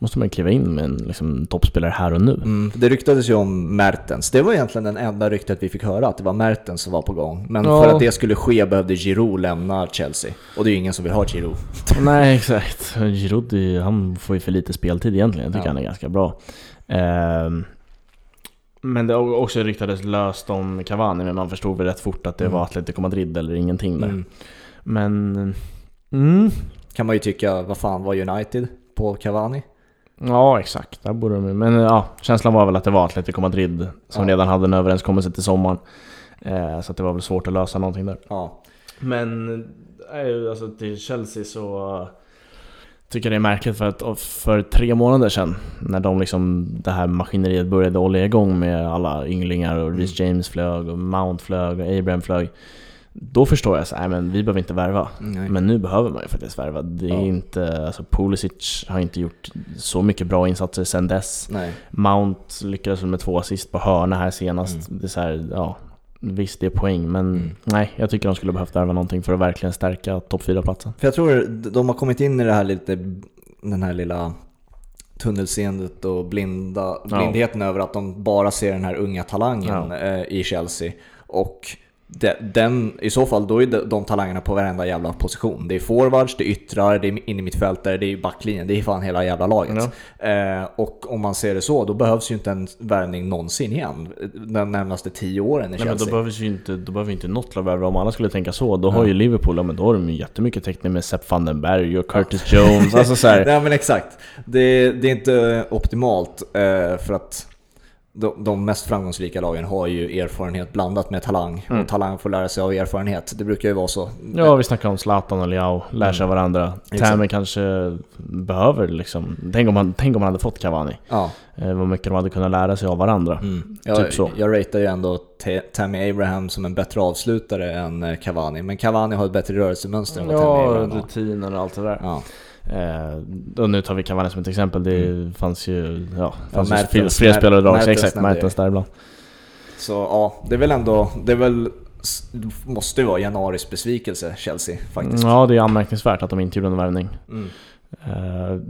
Måste man kliva in med en liksom, toppspelare här och nu. Mm. Det ryktades ju om Mertens. Det var egentligen den enda ryktet vi fick höra, att det var Mertens som var på gång. Men Ja. för att det skulle ske behövde Giroud lämna Chelsea. Och det är ju ingen som vill ha Giroud. Nej, exakt. Giroud, han får ju för lite speltid egentligen. Jag tycker Ja. han är ganska bra. Ehm, men det också ryktades löst om Cavani, men man förstod väl rätt fort att det Mm. var Atletico Madrid eller ingenting där. Mm. Men... Mm, Kan man ju tycka, vad fan var United på Cavani? Ja, exakt. Där borde de, men ja, känslan var väl att det var Atletico Madrid som Ja. redan hade en överenskommelse till sommaren. Eh, så det var väl svårt att lösa någonting där. Ja. Men eh, alltså, till Chelsea så eh, tycker jag det är märkligt för att för tre månader sedan när de liksom, det här maskineriet började olja igång med alla ynglingar och Reece James flög och Mount flög och Abraham flög. Då förstår jag så här, men vi behöver inte värva. Nej. Men nu behöver man ju faktiskt värva. Det är Ja. inte, alltså Pulisic har inte gjort så mycket bra insatser sedan dess. Nej. Mount lyckades med två assist på hörna här senast. Det är så här, ja, visst det är poäng men Mm. nej, jag tycker de skulle behövt värva någonting för att verkligen stärka topp 4-platsen. För jag tror de har kommit in i det här lite, den här lilla tunnelseendet och blinda, blindheten över att de bara ser den här unga talangen Ja. eh, i Chelsea. Och de, den, i så fall, då är de, de talangerna på varenda jävla position. Det är forwards, det är yttrar, det är innermittfältare, det är backlinjen, det är fan hela jävla laget. Eh, och om man ser det så, då behövs ju inte en värvning någonsin igen. De närmaste tio åren i Nej, men då Chelsea. behöver ju inte, då behöver inte något lag värva. Om alla skulle tänka så, då har ju Liverpool, ja, men då har de ju jättemycket täckning med Sepp van den Berg och Curtis Jones. Alltså så här, Nej men exakt. Det, det är inte optimalt eh, för att de, de mest framgångsrika lagen har ju erfarenhet blandat med talang. Mm. Och talang får lära sig av erfarenhet. Det brukar ju vara så. Ja, vi snackar om Zlatan och Leao, lär sig av varandra. Mm. Exakt. Tammy kanske behöver liksom... Tänk om han, tänk om han hade fått Cavani. Ja. Eh, vad mycket de hade kunnat lära sig av varandra. Mm. Jag, Typ så. jag ratear ju ändå Tammy Abraham som en bättre avslutare än eh, Cavani. Men Cavani har ett bättre rörelsemönster än vad Tammy Ja, Abraham har. rutiner och allt det där. Ja. Eh, och nu tar vi Cavani som ett exempel. Det fanns ju, ja, fanns Mertens- ju fler, fler spelare idag. Mertens Exakt, Mertens där ibland. Så ja, det är väl ändå, det är väl, måste ju vara januaris besvikelse Chelsea faktiskt. Ja, det är anmärkningsvärt att de inte gjorde någon värvning. Mm. Eh,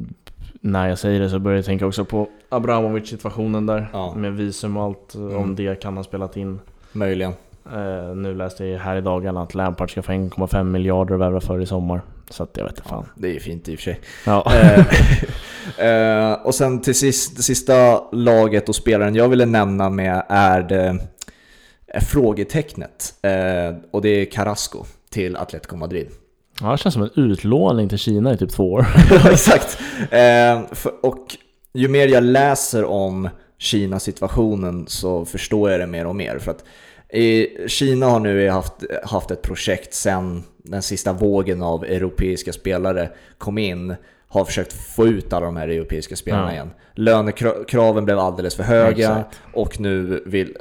när jag säger det så börjar jag tänka också på Abramovic-situationen där. Ja. Med visum och allt. Mm. Om det kan ha spelat in. Möjligen. Eh, nu läste jag här i dagarna att Lampard ska få 1,5 miljarder att värva för i sommar. Så att jag vet inte fan. Det är ju fint i och för sig. Ja. Eh, eh, och sen till sist, det sista laget och spelaren jag ville nämna med är det är frågetecknet. Eh, och det är Carrasco till Atletico Madrid. ja, det känns som en utlåning till Kina i typ två år. ja, exakt. Eh, för, och ju mer jag läser om Kina-situationen så förstår jag det mer och mer. För att i Kina har nu haft, haft ett projekt sen den sista vågen av europeiska spelare kom in har försökt få ut alla de här europeiska spelarna Ja. igen. Lönekraven blev alldeles för höga Exakt. och nu vill...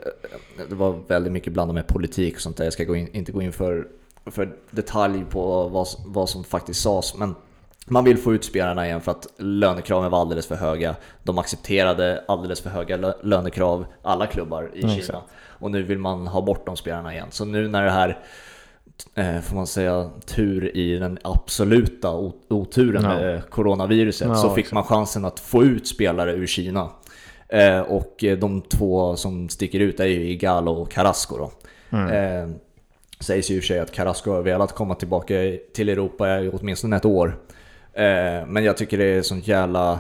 Det var väldigt mycket blandat med politik och sånt där. Jag ska gå in, inte gå in för, för detalj på vad, vad som faktiskt sades. Men man vill få ut spelarna igen för att lönekraven var alldeles för höga. De accepterade alldeles för höga lö- lönekrav, alla klubbar i Kina. exakt. Och nu vill man ha bort de spelarna igen. Så nu när det här, eh, får man säga, tur i den absoluta oturen Ja. med coronaviruset Ja, så fick man chansen att få ut spelare ur Kina. Eh, och eh, de två som sticker ut är ju Igalo och Carrasco då. Mm. Eh, sägs ju i och för sig att Carrasco har velat komma tillbaka till Europa i åtminstone ett år. Eh, men jag tycker det är sånt jävla...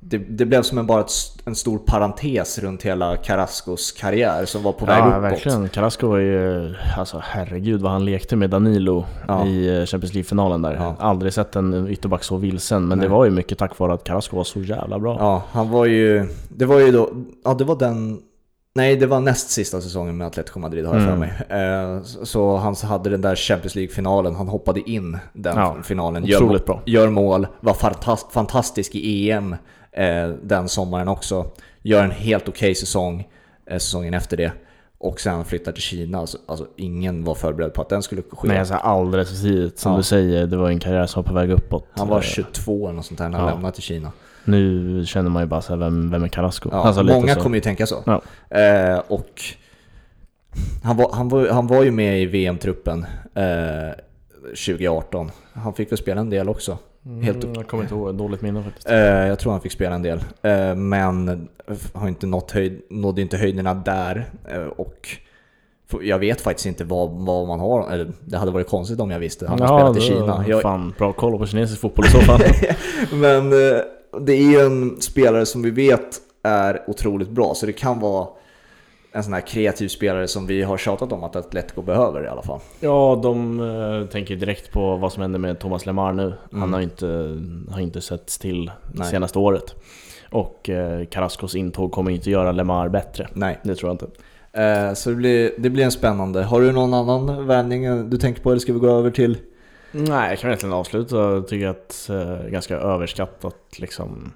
Det, det blev som en, bara ett, en stor parentes runt hela Carrascos karriär som var på väg Ja, uppåt. verkligen. Carrasco var ju, alltså herregud vad han lekte med Danilo Ja. i eh, Champions League-finalen där. Ja. Aldrig sett en ytterback så vilsen, men Nej. det var ju mycket tack vare att Carrasco var så jävla bra. Ja, han var ju... Det var ju då... Ja, det var den... Nej, det var näst sista säsongen med Atletico Madrid har jag för Mm. mig. Eh, så- han hade den där Champions League-finalen, han hoppade in den Ja, finalen. må- bra. Gör mål, var fantast, fantastisk i EM eh, den sommaren också. Gör en helt okej säsong, eh, säsongen efter det. och sen flyttar till Kina. Alltså, alltså ingen var förberedd på att den skulle ske. Nej, alltså alldeles tidigt. Som Ja. du säger, det var en karriär som var på väg uppåt. Han var Eh, 22 eller något sånt där när han Ja. lämnade till Kina. Nu känner man ju bara såhär, vem, vem är Carrasco? Ja, Alltså, många så. kommer ju tänka så. Ja. Eh, och han var, han, var, han var ju med i VM-truppen eh, 2018. Han fick väl spela en del också. Helt Mm, jag kommer inte ihåg, dåligt minne faktiskt. Eh, jag tror han fick spela en del. Eh, men har inte nått höjd, nådde inte höjderna där. Eh, och jag vet faktiskt inte vad, vad man har. Eller, det hade varit konstigt om jag visste. Han har spelat i Kina. Jag, Fan, bra koll på kinesisk fotboll i så fall. men det är ju en spelare som vi vet är otroligt bra. Så det kan vara en sån här kreativ spelare som vi har tjatat om att Atletico behöver i alla fall. ja, de eh, tänker direkt på vad som händer med Thomas Lemar nu. Han Mm. har ju inte, har inte setts till det Nej. senaste året. Och eh, Carrascos intåg kommer inte göra Lemar bättre. Nej. Det tror jag inte. Eh, så det blir, det blir en spännande. Har du någon annan värvning du tänker på eller ska vi gå över till? Nej, jag kan egentligen avsluta. Jag tycker att eh, ganska överskattat liksom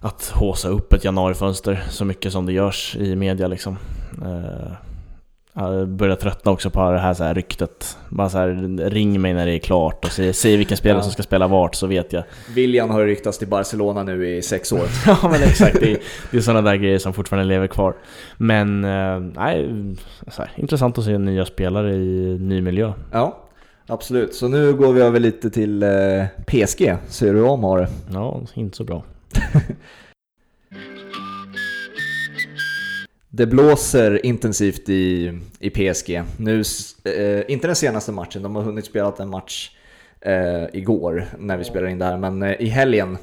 att håsa upp ett januarifönster så mycket som det görs i media liksom. Eh, jag börjar tröttna också på det här, så här ryktet. Bara så här, ring mig när det är klart och säg, säg vilken spelare som ska spela vart så vet jag. William har ryktats till Barcelona nu i sex år. ja men exakt, det är, det är sådana där grejer som fortfarande lever kvar. Men eh, nej, här, intressant att se nya spelare i ny miljö. Ja, absolut. Så nu går vi över lite till eh, PSG. Ser du om har det? Ja, inte så bra. Det blåser intensivt i, i PSG. Nu, eh, inte den senaste matchen, de har hunnit spela en match eh, igår när vi spelar in det här, men eh, i helgen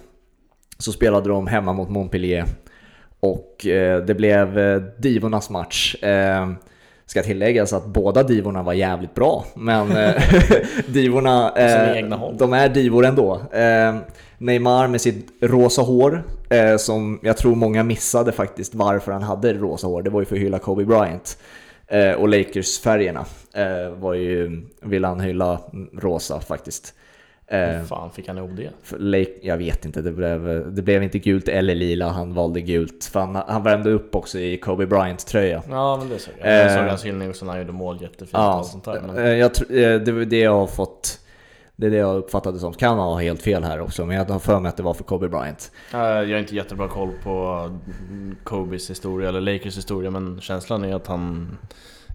så spelade de hemma mot Montpellier och eh, det blev eh, divornas match. Eh, ska tilläggas att båda divorna var jävligt bra, men divorna, de är divor ändå. Eh, Neymar med sitt rosa hår, eh, som jag tror många missade faktiskt varför han hade rosa hår. Det var ju för att hylla Kobe Bryant. Eh, och Lakers-färgerna eh, var ju, ville han hylla rosa faktiskt. Eh, Hur fan fick han ihop det? Lake, jag vet inte, det blev, det blev inte gult eller lila, han valde gult. För han, han värmde upp också i Kobe Bryant-tröja. Ja men det såg jag. Jag såg Eh, hans hyllning också när han gjorde mål jättefint Ja, och sånt där. Men... eh, jag, eh, det var det jag har fått, det är det jag uppfattade som. Kan ha helt fel här också, men jag har för mig att det var för Kobe Bryant. Eh, Jag har inte jättebra koll på Kobes historia eller Lakers historia men känslan är att han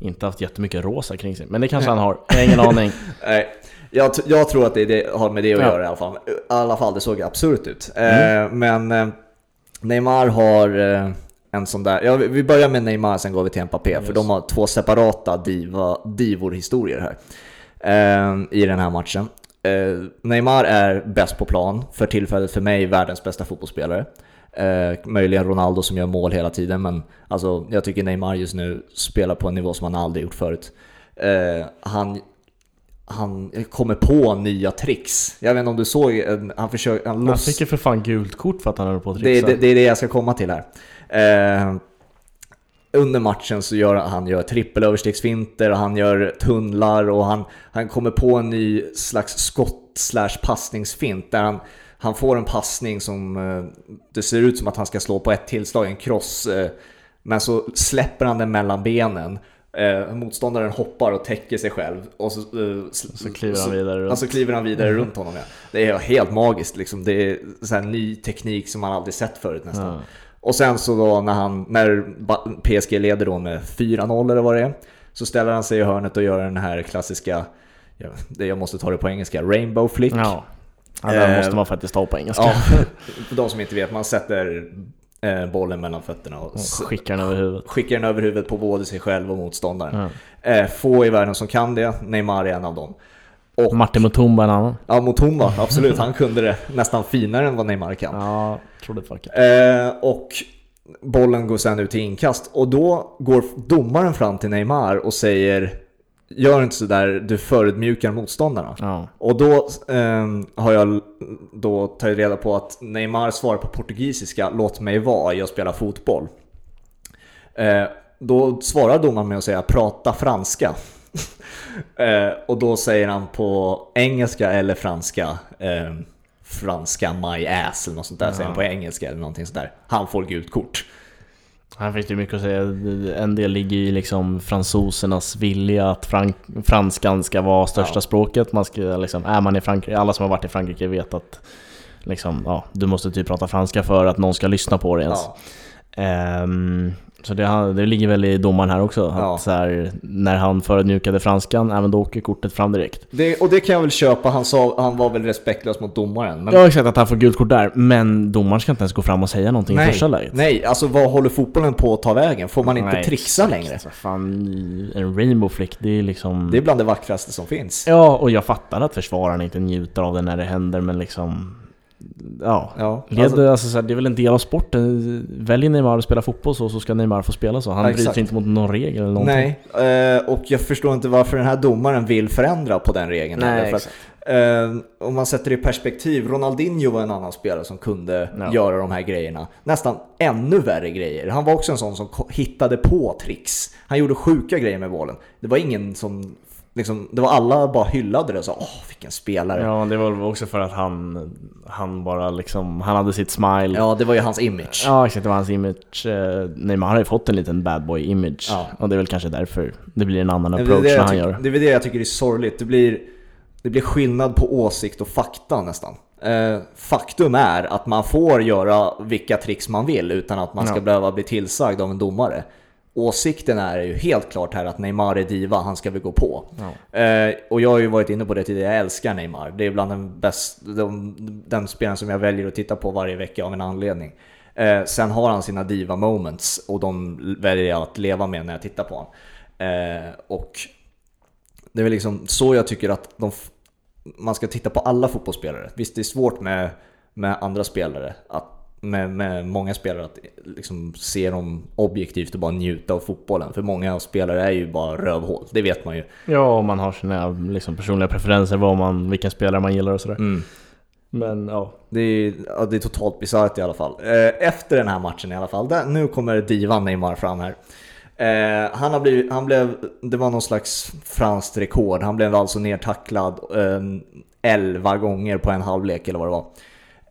inte haft jättemycket rosa kring sig. Men det kanske han har, jag har ingen aning. Nej, jag, jag tror att det, det har med det att göra i alla fall. I alla fall, det såg absurt ut. Mm. Eh, men eh, Neymar har eh, en sån där, ja, vi- börjar med Neymar, sen går vi till Mbappé, för Yes. de har två separata diva, divor-historier här i den här matchen. Eh, Neymar är bäst på plan, för tillfället för mig världens bästa fotbollsspelare. Eh, möjligen Ronaldo som gör mål hela tiden, men alltså, jag tycker Neymar just nu spelar på en nivå som han aldrig gjort förut. Eh, han, han kommer på nya tricks. Jag vet inte om du såg, en- han försöker... Han Han loss, fick ju för fan gult kort för att han höll på att det, trixa. det, det är det jag ska komma till här. Eh, under matchen så gör han gör trippelöverstegsfinter och han gör tunnlar och han, han kommer på en ny slags skott slash passningsfint där han, han får en passning som eh, det ser ut som att han ska slå på ett tillslag, en cross. Eh, men så släpper han den mellan benen. Eh, motståndaren hoppar och täcker sig själv. Och så, Så kliver han vidare runt. Alltså kliver han vidare runt honom ja. Det är helt magiskt liksom. Det är så ny teknik som man aldrig sett förut nästan. Ja. Och sen så då när, han, när PSG leder då med 4-0 eller vad det är. Så ställer han sig i hörnet och gör den här klassiska, jag måste ta det på engelska, rainbow flick. Ja. den Eh, måste man faktiskt ta på engelska. Ja, för de som inte vet, man sätter eh, bollen mellan fötterna och Och skickar den över huvudet. skickar den över huvudet på både sig själv och motståndaren. Eh, få i världen som kan det, Neymar är en av dem. Och Martin Mutumba en annan. Ja, Mutomba, absolut. Han kunde det nästan finare än vad Neymar kan. Ja, troligt fucket. Eh, och bollen går sen ut till inkast och då går domaren fram till Neymar och säger Gör inte sådär, du förödmjukar motståndarna. Ja. Och då eh, har jag då tagit reda på att Neymar svarar på portugisiska Låt mig vara, jag spelar fotboll. Eh, då svarar domaren med att säga prata franska. Eh, och då säger han på engelska eller franska eh, Franska my ass eller något sånt där säger han på engelska eller någonting sådär. Han får gult kort. Här finns det mycket att säga. En del ligger i liksom fransosernas vilja att frank franskan ska vara största ja. språket. Man ska, liksom, är man i Frankrike, alla som har varit i Frankrike vet att liksom, ja, du måste typ prata franska för att någon ska lyssna på dig ens. Ja. Um, så det, det ligger väl i domaren här också, ja. att så här, när han förödmjukade franskan, även då åker kortet fram direkt. Det, och det kan jag väl köpa, han, sa, han var väl respektlös mot domaren. Men... Ja exakt, att han får gult kort där, men domaren ska inte ens gå fram och säga någonting nej, i första läget. Nej, alltså vad håller fotbollen på att ta vägen? Får man inte nej, trixa exakt. längre? Fan, en rainbow flick, det är liksom... Det är bland det vackraste som finns. Ja, och jag fattar att försvararna inte njuter av det när det händer, men liksom... Ja, ja led, alltså, alltså, så här, det är väl en del av sporten. Väljer Neymar att spela fotboll så, så ska Neymar få spela så. Han ja, bryter inte mot någon regel eller någonting. Nej, eh, och jag förstår inte varför den här domaren vill förändra på den regeln. Nej, eh, om man sätter det i perspektiv, Ronaldinho var en annan spelare som kunde ja. göra de här grejerna. Nästan ännu värre grejer. Han var också en sån som hittade på tricks. Han gjorde sjuka grejer med bollen. Det var ingen som liksom, det var alla bara hyllade det och sa åh vilken spelare. Ja, det var också för att han, han bara liksom, han hade sitt smile. Ja, det var ju hans image. Ja, exakt, det var hans image. Eh, Neymar har ju fått en liten bad boy image. Ja. Och det är väl kanske därför det blir en annan approach när han gör. Det är det jag tycker är sorgligt. Det blir, det blir skillnad på åsikt och fakta nästan. Eh, faktum är att man får göra vilka tricks man vill utan att man ska ja. behöva bli tillsagd av en domare åsikten är ju helt klart här att Neymar är diva, han ska vi gå på. Ja. Eh, och jag har ju varit inne på det tidigare, jag älskar Neymar. Det är bland den, bäst, de, den spelaren som jag väljer att titta på varje vecka av en anledning. Eh, sen har han sina diva moments och de väljer jag att leva med när jag tittar på honom. Eh, och det är väl liksom så jag tycker att de, man ska titta på alla fotbollsspelare. Visst, det är svårt med, med andra spelare att med, med många spelare att liksom se dem objektivt och bara njuta av fotbollen. För många spelare är ju bara rövhål, det vet man ju. Ja, och man har sina liksom, personliga preferenser, vad man, vilken spelare man gillar och sådär. Mm. Men ja. Det är, ja, det är totalt bisarrt i alla fall. Eh, efter den här matchen i alla fall, där, nu kommer divan Neymar fram här. Eh, han, har blivit, han blev, det var någon slags franskt rekord, han blev alltså nedtacklad eh, 11 gånger på en halvlek eller vad det var.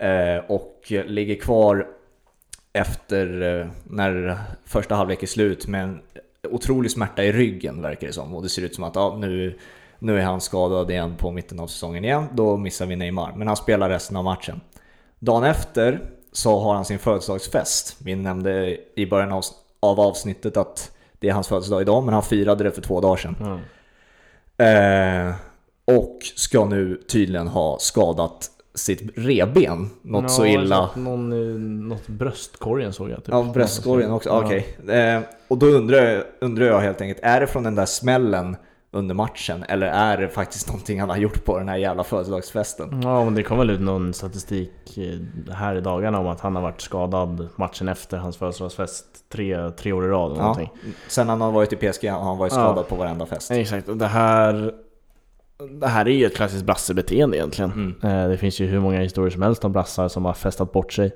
Eh, och ligger kvar efter eh, när första halvlek är slut med en otrolig smärta i ryggen verkar det som. Och det ser ut som att ja, nu, nu är han skadad igen på mitten av säsongen igen. Då missar vi Neymar. Men han spelar resten av matchen. Dagen efter så har han sin födelsedagsfest. Vi nämnde i början av, av avsnittet att det är hans födelsedag idag, men han firade det för två dagar sedan. Mm. Eh, och ska nu tydligen ha skadat sitt reben något ja, så illa. Någon, något bröstkorgen såg jag. Typ. Ja, bröstkorgen också. Ja. Okej. Okay. Eh, och då undrar jag, undrar jag helt enkelt, är det från den där smällen under matchen eller är det faktiskt någonting han har gjort på den här jävla födelsedagsfesten? Ja, men det kom väl ut någon statistik eh, här i dagarna om att han har varit skadad matchen efter hans födelsedagsfest tre, tre år i rad. Eller ja. någonting. Sen han har varit i PSG har han varit skadad ja. på varenda fest. Exakt, och det här det här är ju ett klassiskt brassebeteende egentligen. Mm. Eh, det finns ju hur många historier som helst om brassar som har festat bort sig.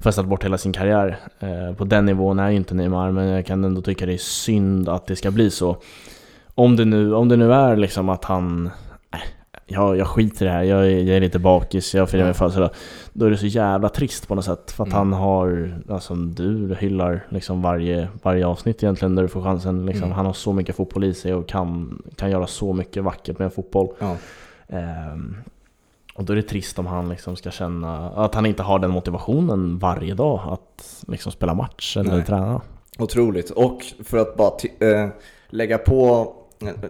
Festat bort hela sin karriär. Eh, på den nivån är ju inte Neymar, men jag kan ändå tycka det är synd att det ska bli så. Om det nu, om det nu är liksom att han jag, jag skiter i det här, jag, jag är lite bakis, jag firar min födelsedag. Då är det så jävla trist på något sätt. För att mm. han har, alltså du hyllar liksom varje, varje avsnitt egentligen där du får chansen. Liksom. Mm. Han har så mycket fotboll i sig och kan, kan göra så mycket vackert med fotboll. Ja. Um, och då är det trist om han liksom ska känna att han inte har den motivationen varje dag att liksom spela match eller Nej. träna. Otroligt. Och för att bara äh, lägga på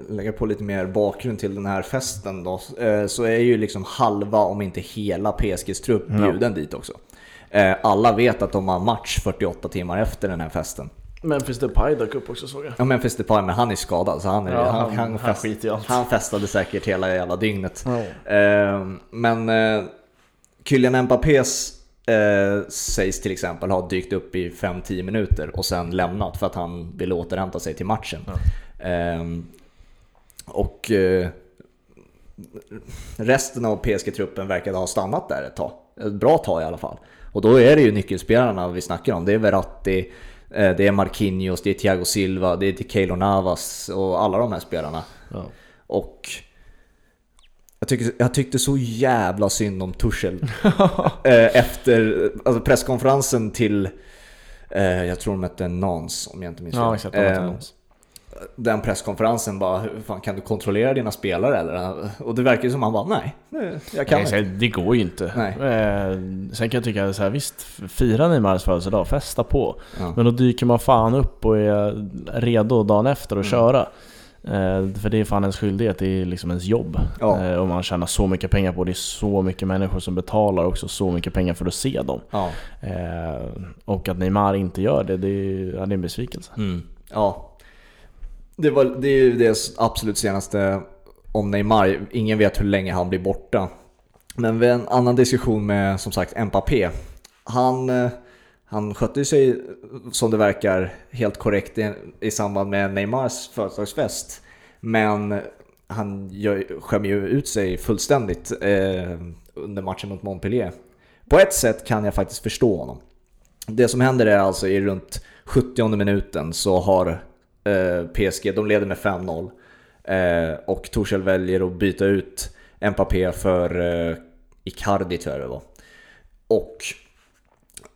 lägga på lite mer bakgrund till den här festen då, eh, så är ju liksom halva, om inte hela PSGs trupp bjuden dit också. Eh, alla vet att de har match 48 timmar efter den här festen. Memphis Depay dök upp också såg jag. Ja Memphis Depay, men han är skadad så han, är, ja, han, han, han, fest, han, allt. han festade säkert hela jävla dygnet. Ja. Eh, men Kylian Mbappés eh, sägs till exempel ha dykt upp i 5-10 minuter och sen lämnat för att han ville återhämta sig till matchen. Ja. Eh, och eh, resten av PSG-truppen verkade ha stannat där ett tag. Ett bra tag i alla fall. Och då är det ju nyckelspelarna vi snackar om. Det är Verratti, eh, det är Marquinhos, det är Thiago Silva, det är Keylor Navas och alla de här spelarna. Ja. Och jag, tyckte, jag tyckte så jävla synd om Tuchel. Eh, efter alltså presskonferensen till Eh, jag tror de hette Nans om jag inte minns Ja fel. exakt, de hette Eh, Nons. Den presskonferensen bara, fan kan du kontrollera dina spelare eller? Och det verkar ju som han bara, nej, jag kan Nej, inte. det går ju inte. Nej. Eh, sen kan jag tycka så här, visst, fira Neymars födelsedag, festa på. Ja. Men då dyker man fan upp och är redo dagen efter att Mm. köra. Eh, för det är fan ens skyldighet, det är liksom ens jobb. Ja. Eh, och man tjänar så mycket pengar på det, är så mycket människor som betalar också så mycket pengar för att se dem. Ja. Och att Neymar inte gör det, det är, det är en besvikelse. Mm. ja. Det, var, det är ju det absolut senaste om Neymar. Ingen vet hur länge han blir borta. Men vid en annan diskussion med som sagt Mbappé. Han, eh, han skötte ju sig eh, som det verkar helt korrekt i, i samband med Neymars födelsedagsfest. Men han skämmer ju ut sig fullständigt eh, under matchen mot Montpellier. På ett sätt kan jag faktiskt förstå honom. Det som händer är alltså i runt 70 minuten så har eh, PSG, de leder med 5-0 eh, och Torshäll väljer att byta ut Mbappé för eh, Icardi tror jag det var. Och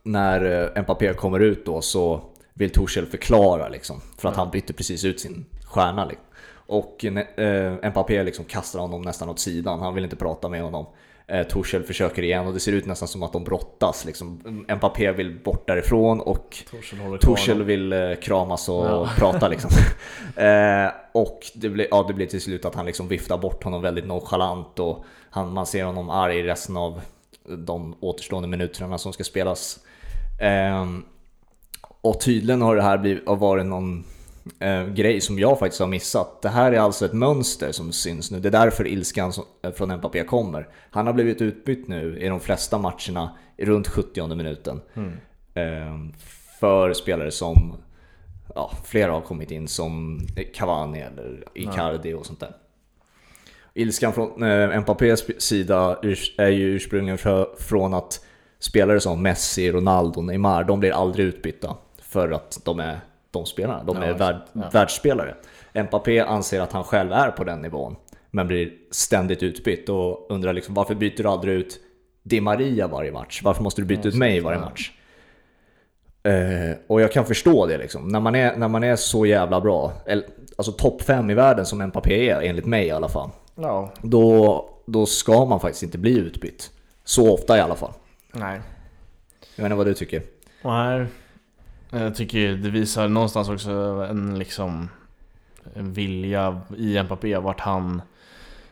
när eh, Mbappé kommer ut då så vill Torshäll förklara liksom, för att han bytte precis ut sin stjärna. Liksom. Och eh, Mbappé liksom kastar honom nästan åt sidan, han vill inte prata med honom. Eh, Torshäll försöker igen och det ser ut nästan som att de brottas. Liksom. Mbappé vill bort därifrån och Torshäll vill eh, kramas och Ja. prata liksom. eh, och det blir, ja, det blir till slut att han liksom viftar bort honom väldigt nonchalant och han, man ser honom arg resten av de återstående minuterna som ska spelas. Ehm, och tydligen har det här blivit, har varit någon eh, grej som jag faktiskt har missat. Det här är alltså ett mönster som syns nu. Det är därför ilskan eh, från Mbappé kommer. Han har blivit utbytt nu i de flesta matcherna runt 70 minuten. Ehm, för spelare som, ja, flera har kommit in som Cavani eller Icardi och sånt där. Ilskan från eh, Mbappés sida är ju ursprungligen från att spelare som Messi, Ronaldo, Neymar, de blir aldrig utbytta för att de är de spelarna. De Ja, är värld, Ja. världsspelare. Mbappé anser att han själv är på den nivån, men blir ständigt utbytt och undrar liksom varför byter du aldrig ut Di Maria varje match? Varför måste du byta Ja, ut mig varje ja. match? Eh, och jag kan förstå det liksom. När man är, när man är så jävla bra, eller, alltså topp 5 i världen som Mbappé är, enligt mig i alla fall, Ja. då, då ska man faktiskt inte bli utbytt. Så ofta i alla fall. Nej. Jag vet inte vad du tycker. Här, jag tycker det visar någonstans också en liksom en vilja i Mbappé vart han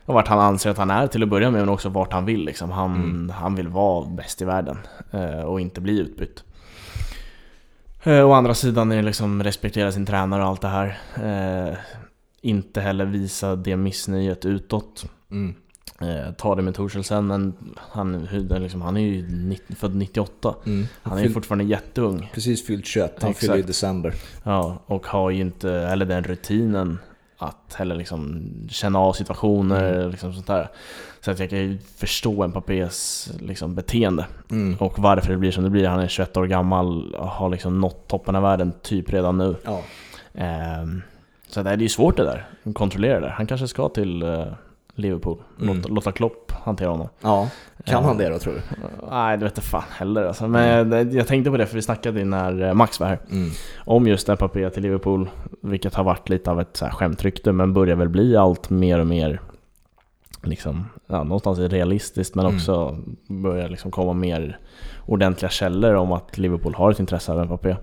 vart han anser att han är till att börja med men också vart han vill liksom. Han, Mm. han vill vara bäst i världen eh, och inte bli utbytt. Eh, å andra sidan är det liksom respektera sin tränare och allt det här. Eh, inte heller visa det missnöjet utåt. Mm. Eh, ta det med Torshäll sen men han, liksom, han är ju 90, född 98. Mm. Han är ju fortfarande jätteung. precis fyllt 21, han Exakt. fyller i december. Ja, och har ju inte heller den rutinen att heller liksom känna av situationer liksom sånt där. Så att jag kan ju förstå Mbappés liksom beteende Mm. och varför det blir som det blir. Han är 21 år gammal och har liksom nått toppen av världen typ redan nu. Ja. Ehm, så det är ju svårt det där, kontrollera det. Han kanske ska till eh, Liverpool, Mm. låta, låta Klopp hantera honom. ja, kan Ja. han det då tror du? Nej, det vet jag fan heller alltså. Men jag, jag tänkte på det för vi snackade ju när eh, Max var här. Mm. om just Mbappé till Liverpool, vilket har varit lite av ett så här skämtrykte, men börjar väl bli allt mer och mer liksom, ja, någonstans realistiskt, men Mm. också börjar liksom komma mer ordentliga källor om att Liverpool har ett intresse av Mbappé.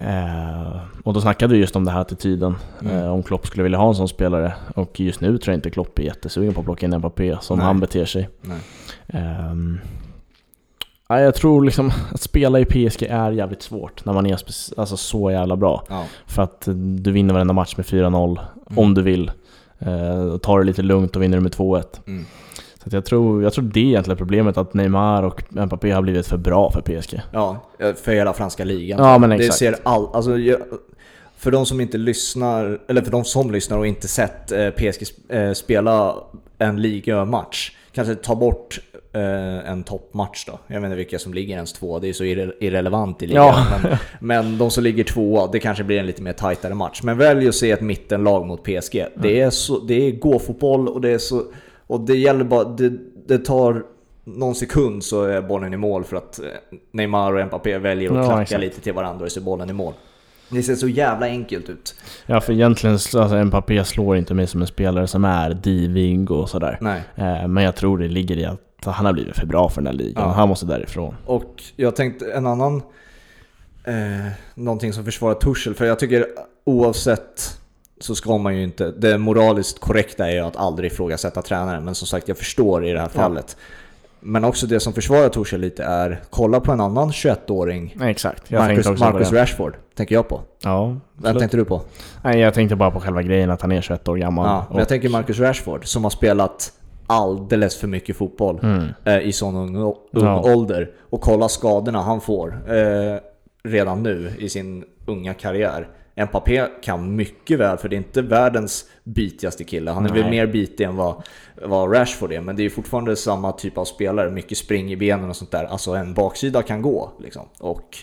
Eh, och då snackade vi just om den här attityden, Mm. eh, om Klopp skulle vilja ha en sån spelare. Och just nu tror jag inte Klopp är jättesugen på att plocka in Mbappé, som Nej. han beter sig. Nej. Ja, jag tror liksom att spela i PSG är jävligt svårt när man är alltså så jävla bra. Ja. För att du vinner varenda match med 4-0 Mm. om du vill. Uh, tar det lite lugnt och vinner med 2-1. Mm. Så jag, tror, jag tror det är egentligen problemet att Neymar och Mbappé har blivit för bra för PSG. Ja, för hela franska ligan. Ja, men det exakt. ser all, alltså, för de som inte lyssnar, eller för de som lyssnar och inte sett eh, PSG eh, spela en ligamatch, kanske ta bort eh, en toppmatch då. Jag vet inte vilka som ligger ens två, det är så irre, irrelevant i ligan. Ja. Men, men de som ligger tvåa, det kanske blir en lite mer tajtare match. Men välj att se ett mittenlag mot PSG. Mm. Det är, så, det är gå-fotboll och det är så... Och det gäller bara... Det, det tar någon sekund så är bollen i mål för att eh, Neymar och Mbappé väljer att Ja, klacka exakt. lite till varandra och så är bollen i mål. Det ser så jävla enkelt ut. Ja för egentligen, alltså Mbappé slår inte mig som en spelare som är divig och sådär. Nej. Eh, men jag tror det ligger i att han har blivit för bra för den här ligan. Ja. Han måste därifrån. Och jag tänkte en annan, eh, någonting som försvarar Tuchel, för jag tycker oavsett så ska man ju inte, det moraliskt korrekta är ju att aldrig ifrågasätta tränaren, men som sagt jag förstår i det här Ja. fallet. Men också det som försvarar Tuchel lite är, kolla på en annan 21-åring, Nej, exakt. Marcus, Marcus. Rashford, tänker jag på. Ja, Vem absolut. tänkte du på? Nej, jag tänkte bara på själva grejen att han är 21 år gammal. Ja, men jag tänker Marcus Rashford som har spelat alldeles för mycket fotboll Mm. eh, i sån ung, ung Ja. ålder. Och kolla skadorna han får eh, redan nu i sin unga karriär. Mbappé kan mycket väl, för det är inte världens bitigaste kille. Han är väl mer bitig än vad, vad Rashford är, men det är fortfarande samma typ av spelare. Mycket spring i benen och sånt där. Alltså en baksida kan gå liksom. Och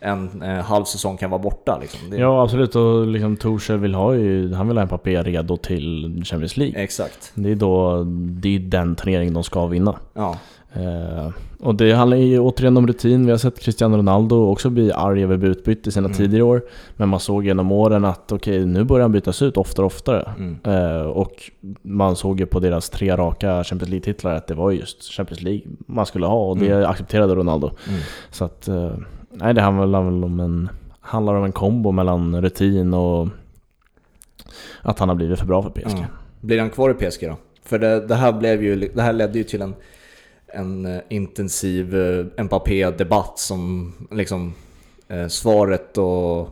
en eh, halv säsong kan vara borta liksom. Det, Ja, absolut. Och liksom Torshäll vill ha ju, han vill ha Mbappé redo till Champions League. Exakt. Det är då, det är den turneringen de ska vinna. Ja. Eh, och det handlar ju återigen om rutin. Vi har sett Cristiano Ronaldo också bli arg över utbyte i sina Mm. tidigare år. Men man såg genom åren att okej, nu börjar han bytas ut oftare och oftare. Mm. Eh, och man såg ju på deras tre raka Champions League-titlar att det var just Champions League man skulle ha och det Mm. accepterade Ronaldo. Mm. Så att, eh, nej det handlar väl om en, handlar om en kombo mellan rutin och att han har blivit för bra för PSG. Ja. Blir han kvar i PSG då? För det, det, här, blev ju, det här ledde ju till en, en eh, intensiv eh, Mbappé-debatt som liksom eh, svaret och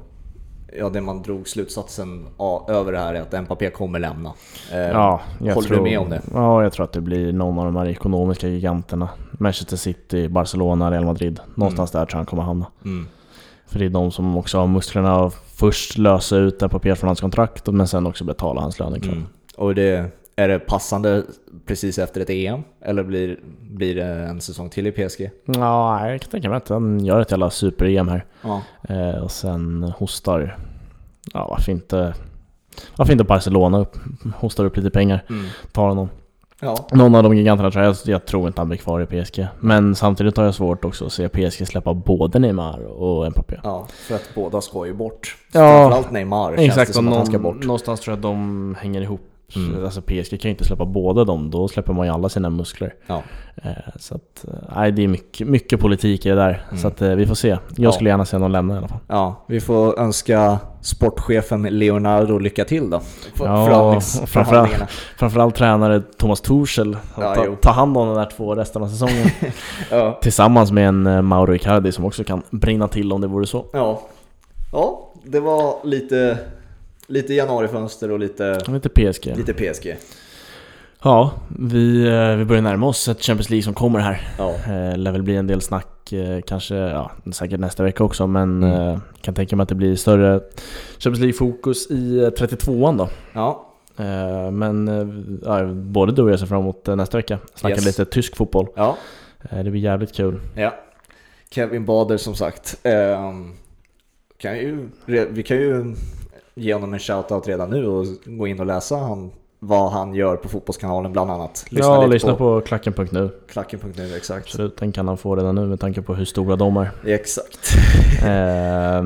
ja, det man drog slutsatsen över det här är att Mbappé kommer lämna. Eh, Ja, håller tror, du med om det? Ja, jag tror att det blir någon av de här ekonomiska giganterna. Manchester City, Barcelona, Real Madrid. Någonstans där tror jag han kommer hamna. Mm. För det är de som också har musklerna att först lösa ut Mbappé från hans kontrakt men sen också betala hans lönekrav. Mm. Och det, är det passande precis efter ett EM? Eller blir, blir det en säsong till i PSG? Ja, jag kan tänka mig att han gör ett jävla super-EM här. Ja. Eh, och sen hostar, ja varför inte, varför inte Barcelona upp, hostar upp lite pengar, Mm. tar honom. Ja. Någon av de giganterna tror jag, jag tror inte han blir kvar i PSG. Men samtidigt har jag svårt också att se PSG släppa både Neymar och Mbappé. ja, för att båda ska ju bort. Ja. Framförallt Neymar känns det Exakt, som att han ska bort. någonstans tror jag att de hänger ihop. Mm. Alltså PSG kan ju inte släppa båda dem, då släpper man ju alla sina muskler. Ja. Eh, så att, eh, nej det är mycket, mycket politik i det där. Mm. Så att eh, vi får se. Jag Ja. skulle gärna se någon lämna i alla fall. Ja, vi får önska sportchefen Leonardo lycka till då. Ja, förhandlingarna. Framförallt tränare Thomas att Ja, ta, ta hand om de där två resten av säsongen. Ja. Tillsammans med en Mauro Icardi som också kan brinna till om det vore så. ja. Ja, det var lite, lite januarifönster och lite, Lite PSG. lite PSG. Ja, vi, eh, vi börjar närma oss ett Champions League som kommer här. Ja. Eh, lär väl bli en del snack, eh, kanske, ja, säkert nästa vecka också, men Mm. eh, kan tänka mig att det blir större Champions League-fokus i eh, 32an då. Ja, men ja, både du och jag ser fram emot nästa vecka. Snacka Yes. lite tysk fotboll. ja, det blir jävligt kul. ja. Kevin Bader som sagt. Ehm, kan ju, vi kan ju ge honom en shoutout redan nu och gå in och läsa han, vad han gör på Fotbollskanalen bland annat. ja, lite lyssna på, klacken.nu. klacken.nu, exakt. Absolut, den kan han få redan nu med tanke på hur stora de är. Exakt. Eh,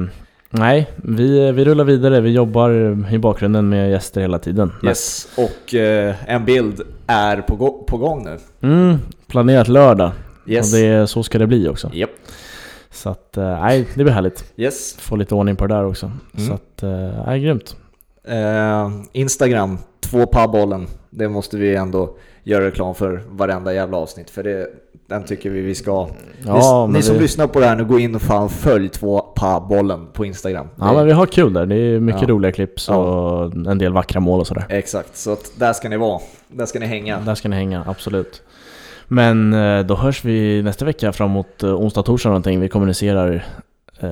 nej, vi, vi rullar vidare. Vi jobbar i bakgrunden med gäster hela tiden. Yes, och eh, en bild är på, på gång nu. Mm, planerat lördag. Yes. Och det, så ska det bli också. Japp. Så att, eh, nej, det blir härligt. Yes. Få lite ordning på det där också. Mm. Så att, eh, nej, grymt. Eh, Instagram, två bollen. Det måste vi ändå göra reklam för varenda jävla avsnitt. För det, den tycker vi vi ska. Ja, ni ni som vi, lyssnar på det här nu, gå in och fan följ två bollen på Instagram. ja, Det- men vi har kul där. Det är mycket Ja. roliga klipp och en del vackra mål och sådär. Exakt, så att där ska ni vara. Där ska ni hänga. Där ska ni hänga, absolut. Men eh, då hörs vi nästa vecka framåt eh, onsdag, torsdag någonting. Vi kommunicerar eh,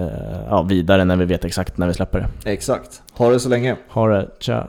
ja, vidare när vi vet exakt när vi släpper det. Exakt. Ha det så länge. Ha det, tja!